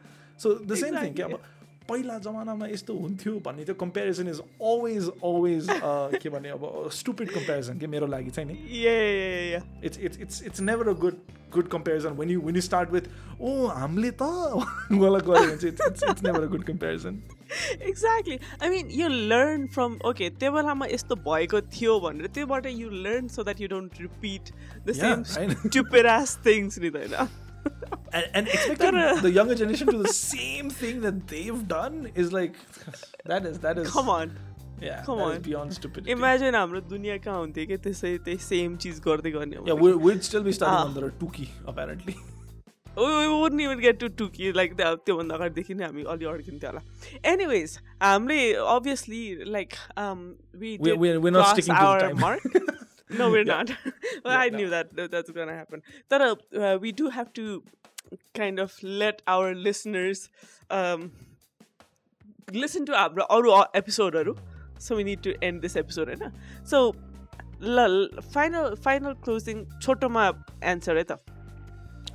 सो द सेम थिङ के अब पहिला जमानामा यस्तो हुन्थ्यो भन्ने त्यो कम्पेरिजन इज अलवेज अलवेज के भने अब स्टुपिड कम्पेरिजन के मेरो लागि चाहिँ नि। It's it's it's it's never a good good comparison when you when you start with oh हामीले त गलत गऱ्यो भने चाहिँ it's it's never a good comparison exactly I mean you learn from okay त्यो बेलामा यस्तो भएको थियो भनेर त्योबाट you learn so that you don't repeat the same things नि त होइन। and, and expecting the younger generation to do the same thing that they've done is like that is that is Come on. yeah come that is on. beyond stupidity. Imagine हाम्रो दुनियाँ कहाँ हुन्थ्यो कि त्यसै त्यही सेम चिज गर्दै गर्ने हो yeah, we, we'd still be studying Ah. under a tuki apparently. we, we wouldn't even get to Tuki like the त्योभन्दा अगाडिदेखि नै हामी अलि अड्किन्थ्यो होला एनिवेज हामीले obviously like um we We're- did we're- we're not cross sticking to the our time. mark no we're Yeah. not well, I no. knew that that- that's gonna happen तर uh, we do have to kind of let our listeners um listen to हाम्रो अरू एपिसोडहरू so we need to end this episode होइन so ल final final closing छोटोमा answer है त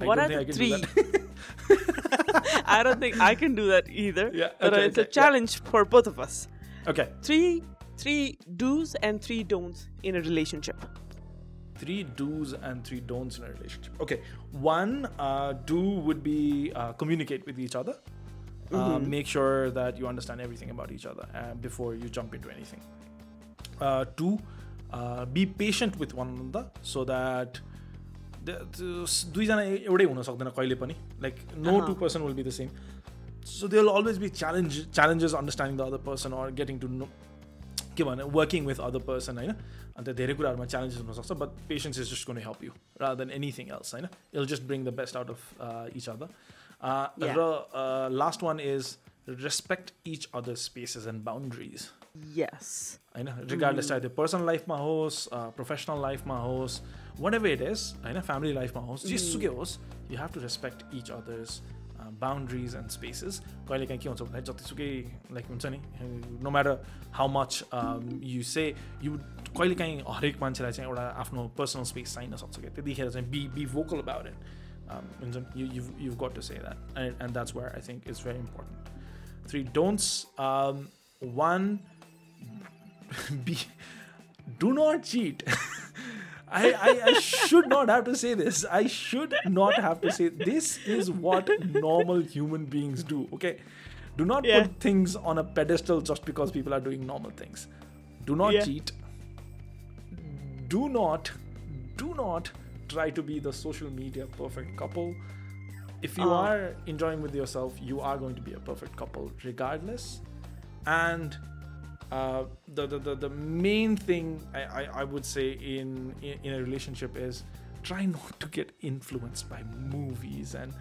I what don't are think I the can do three I don't think I can do that either. Yeah, but okay, it's a okay, yeah. challenge for both of us. Okay, Three three do's and three don'ts in a relationship. three do's and three don'ts in a relationship. Okay, one uh, do would be uh, communicate with each other. Uh, make sure that you understand everything about each other uh, before you jump into anything. Uh, two, uh, be patient with one another so that the- the- दुईजना एउटै हुन सक्दैन कहिले पनि like no Uh-huh. To person will be the same so they will always be challenge challenges understanding the other person or getting to know के भने working with other person होइन अन्त धेरै कुराहरूमा च्यालेन्जेस हुनसक्छ but patience is just gonna help you rather than anything else होइन it'll just bring the best out of each other Yeah. Raw last one is respect each other spaces and boundaries Yes. होइन regardless चाहे त्यो personal लाइफमा होस् professional लाइफमा होस् whatever it is होइन family लाइफमा होस् जेसुकै होस् you have to respect each others boundaries end spaces कहिले काहीँ के हुन्छ भन्दाखेरि जतिसुकै लाइक हुन्छ नि no matter how much you say you कहिले काहीँ हरेक मान्छेलाई चाहिँ एउटा आफ्नो पर्सनल स्पेस चाहिन सक्छ क्या त्यतिखेर चाहिँ be be vocal about it हुन्छ नि you you you got to say that and and that's where I think it's very important three don'ts one be do not cheat I, I i should not have to say this i should not have to say this is what normal human beings do okay do not Yeah. put things on a pedestal just because people are doing normal things do not Yeah. cheat do not do not try to be the social media perfect couple if you Uh. are enjoying with yourself you are going to be a perfect couple regardless and uh, the, the, the, the main thing I, I, I would say in, in in a relationship is try not to get influenced by movies and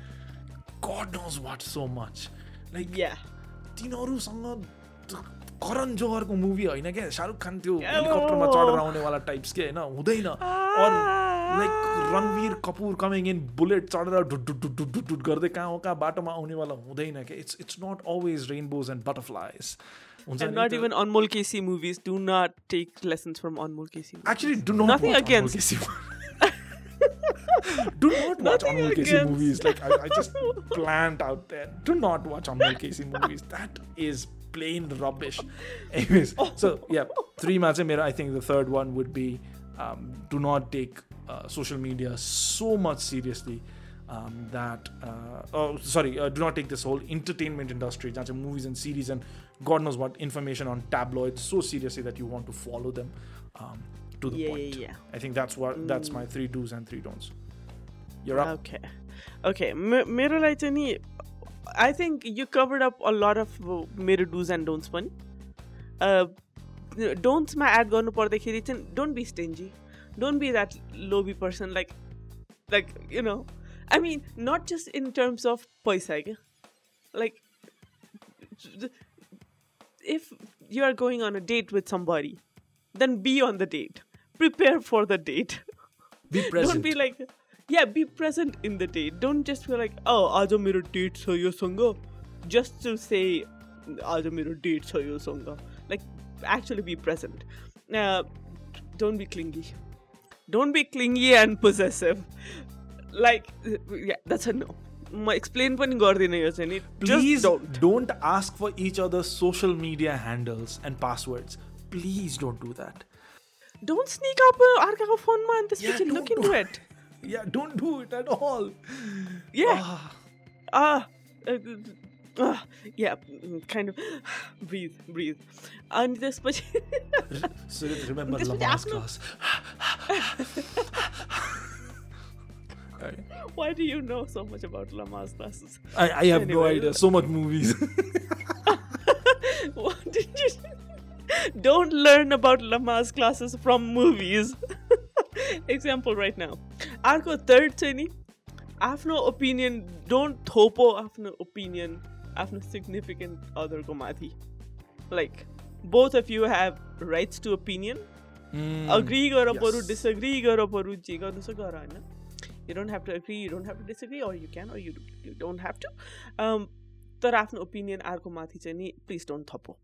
God knows what so much like Yeah. तिनीहरूसँग करण जोहरको movie होइन क्या शाहरुख खान त्यो Oh. हेलिकप्टरमा चढेर आउनेवाला types के होइन हुँदैन or like Ranbir Kapoor coming in bullet चढेर ढुट ढुट ढुट ढुट ढुट ढुट गर्दै कहाँ हो कहाँ बाटोमा आउनेवाला हुँदैन क्या it's it's not always rainbows and butterflies हुन्छ not even Anmol KC movies. Do not take lessons from Anmol KC. Movies. Actually, do not nothing against. do not watch Nothing Anmol movies. Like I, I just plant out there. Do not watch Anmol KC movies. That is plain rubbish. Anyways, so yeah, three Mazimira. I think the third one would be um, do not take uh, social media so much seriously. Um, that uh, oh sorry uh, do not take this whole entertainment industry that's movies and series and God knows what information on tabloids so seriously that you want to follow them um, to the Yeah, point. yeah, yeah. I think that's what that's my three do's and three don'ts. You're up. Okay. Okay. म- मेरोलाई चाहिँ नि I think you covered up a lot of मेरो does end don'ts पनि डोन्ट्समा add गर्नु पर्दाखेरि चाहिँ don't B स्टेन्जी don't be that lobby person like like you know आई मिन not just in terms of पैसा क्या like if you are going on a date with somebody, then be on the date. Prepare for the date. Be present. Don't be like, yeah, be present in the date. Don't just feel like, oh, aaj mera date hai yo sanga. Just to say, aaj mera date hai yo sanga. Like, actually be present. Uh, don't be clingy. Don't be clingy and possessive. Like, yeah, that's a no. म explain पनि गर्दिनँ यो चाहिँ नि Please Just don't. ask for each other's social media handles and passwords. Please don't do that. Don't sneak up अर्काको फोनमा अनि त्यसपछि Yeah, look don't into do- it. Yeah, don't do it at all. Yeah. Ah, Ah. uh, uh, yeah, mm, kind of breathe, breathe. अनि त्यसपछि Surit, remember त्यसपछि Lamar's आफ्नो- class. Why do you know so much about Lama's classes? I, I have no Anyway. idea. So much movies. What did you? Don't learn about Lama's classes from movies. Example right now. अर्को third चाहिँ नि आफ्नो opinion don't थोपो आफ्नो opinion आफ्नो significant अदरको माथि like both of you have rights to opinion agree गर बरु yes. Disagree गर बरु जे गर्नु छ गर होइन you don't have to agree you don't have to disagree or you can or you you don't have to तर आफ्नो ओपिनियन अर्को माथि चाहिँ नि please don't थपो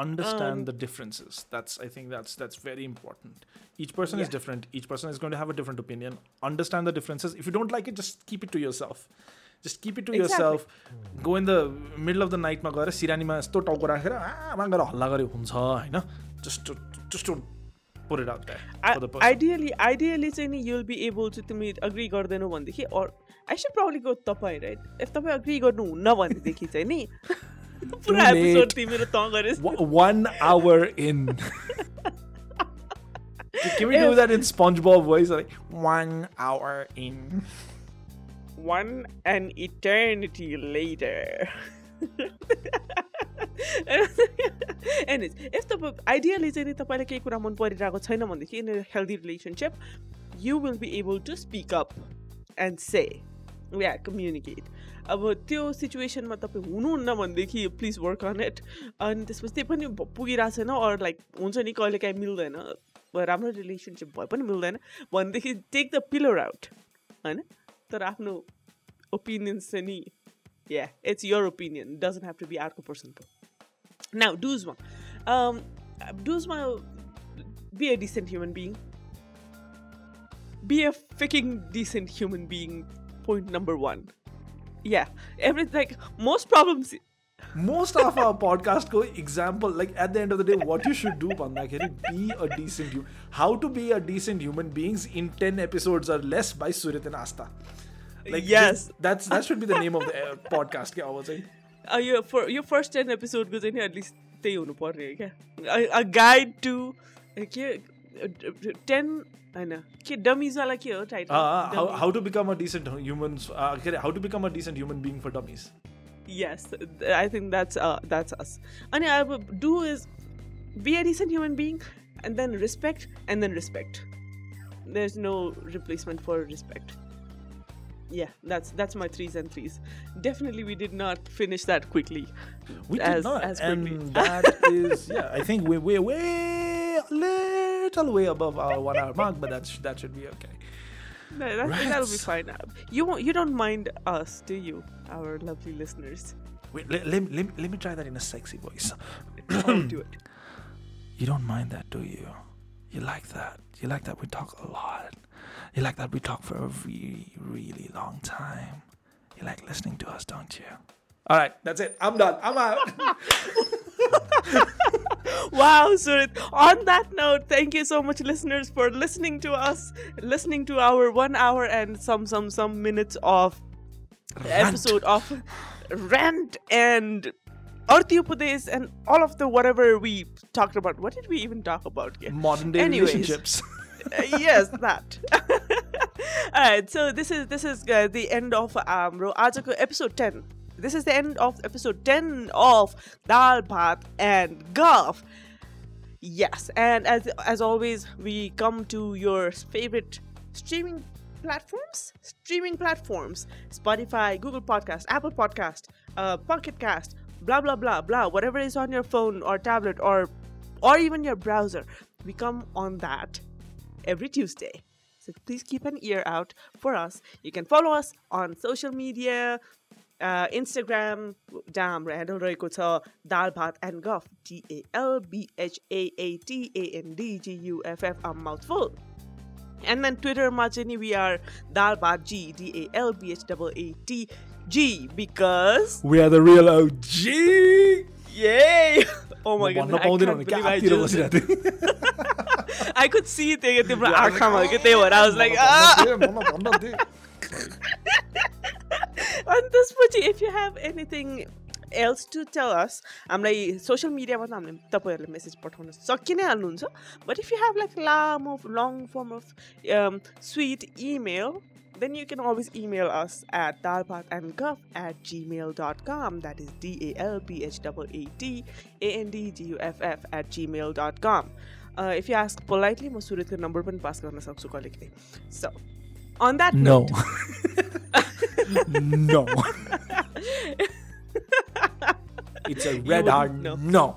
understand Um, the differences that's i think that's that's very important each person is Yeah. different each person is going to have a different opinion understand the differences if you don't like it just keep it to yourself just keep it to Exactly. yourself go in the middle of the night मा गएर सिरानीमा यस्तो टाउको राखेर आमा गएर हल्ला गरे हुन्छ होइन just just don't put it out there for the person ideally ideally चाहिँ नि युल बी एबल टु तिमी अग्री गर्दैनौ भनेदेखि अर आई सुड प्रब्ली गो तपाईँ राइट इफ तपाईँ अग्री गर्नुहुन्न भनेदेखि चाहिँ नि पुरा late. एपिसोड तिमीले त गरेस् One- one hour in. can we do that in spongebob voice like one hour in one an eternity later. If तपाईँ आइडियली चाहिँ नि तपाईँलाई केही कुरा मन परिरहेको छैन भनेदेखि in healthy relationship you will be able to speak up and say yeah communicate अब त्यो सिचुएसनमा तपाईँ हुनुहुन्न भनेदेखि प्लिज वर्क अन इट अनि त्यसपछि त्यही पनि पुगिरहेको छैन अरू लाइक हुन्छ नि कहिले काहीँ मिल्दैन। राम्रो रिलेसनसिप भए पनि मिल्दैन भनेदेखि टेक द पिलर आउट होइन? तर आफ्नो ओपिनियन्स चाहिँ नि Yeah, it's your opinion. It doesn't have to be Arco Porcento. Now, do Um, Duzma, be a decent human being. Be a freaking decent human being. Point number one. Yeah, every like most problems. Most of our podcast go example like at the end of the day, what you should do, Pandakari, be a decent human. How to be a decent human beings in ten episodes or less by Surit and Asta. like Yes. just- that's that should be the name of the uh, podcast क्या I was saying yo for yo first ten एपिसोडको चाहिँ नि at least त्यही हुनु पर्ने हो क्या a guide to के ten होइन के डमिजवाला के हो uh, how, title how to become a decent humans uh, के अरे, how to become a decent human being for dummies Yes, th- I think that's uh, that's us. And I would do is be a decent human being, and then respect, and then respect. There's no replacement for respect. Yeah, that's that's my threes and threes. Definitely, we did not finish that quickly. we as, did not as quickly. and that is yeah I think we're, we're way a little way above our one hour mark but that's that should be okay No, that, that'll be fine. You won't, you don't mind us, do you, our lovely listeners? wait let, let, let, let me try that in a sexy voice do it. You don't mind that, do you? You like that. You like that we talk a lot. You like that we talk for a really, really long time. You like listening to us, don't you? All right, that's it. I'm done. I'm out. Wow, Surit. On that note, thank you so much, listeners, for listening to us, listening to our one hour and some some some minutes of episode of rant and Arti Upadesh and all of the whatever we talked about. What did we even talk about? here? Modern day Anyways. relationships. yes, that. All right. So this is this is uh, the end of um Ajako episode ten. This is the end of episode ten of Dal and Golf. Yes, and as as always, we come to your favorite streaming platforms streaming platforms spotify google podcast apple podcast uh, pocket cast blah blah blah blah whatever is on your phone or tablet or or even your browser we come on that every Tuesday. So please keep an ear out for us. You can follow us on social media, uh, Instagram. Damn, Randall Roy Kuta, Dal Bhat and Guff. D A L B H A A T A N D G U F F. I'm mouthful. And then Twitter, Marjani, we are Dalbat G D A L B H A A T G because we are the real OG. I could see त्यही तिम्रो आँखामा कि त्यही भएर आज like अनि त्यसपछि if you have anything else to tell us हामीलाई सोसियल मिडियामा त हामीले तपाईँहरूले मेसेज पठाउन सकि नै हाल्नुहुन्छ but if you have like लाम of long form of sweet email then you can always email us at dalbatandguff at gmail.com. That is D A L B H A T A N D G U F F at gmail.com. Uh, if you ask politely, म सुरतको number पनि पास गर्न सक्छु कहिलेकाहीँ So, on that No. note, no. it's a red wouldn't hard know. no.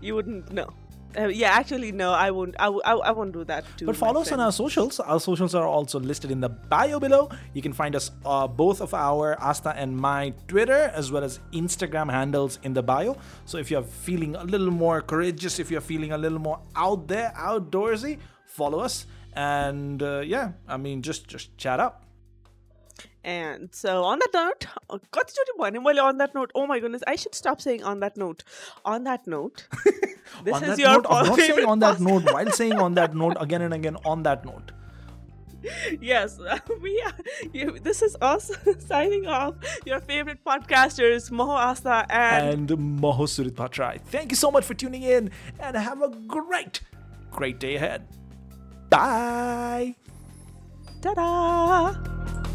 you wouldn't know. Uh, yeah, actually, no, I won't. I, w- I, w- I won't do that too. But follow us on our socials. Our socials are also listed in the bio below. You can find us uh, both of our Asta and my Twitter as well as Instagram handles in the bio. So if you're feeling a little more courageous, if you're feeling a little more out there, outdoorsy, follow us. And uh, yeah, I mean, just just chat up. And so, on that note, Constitution 1. And Well, on that note, oh my goodness, I should stop saying on that note. On that note, this on is your note, I'm not saying on that note while saying on that note again and again on that note. Yes, we are. You, this is us signing off. Your favorite podcasters, Moho Asa and, and Moho Surit Bhattarai. Thank you so much for tuning in and have a great, great day ahead. Bye. Ta da!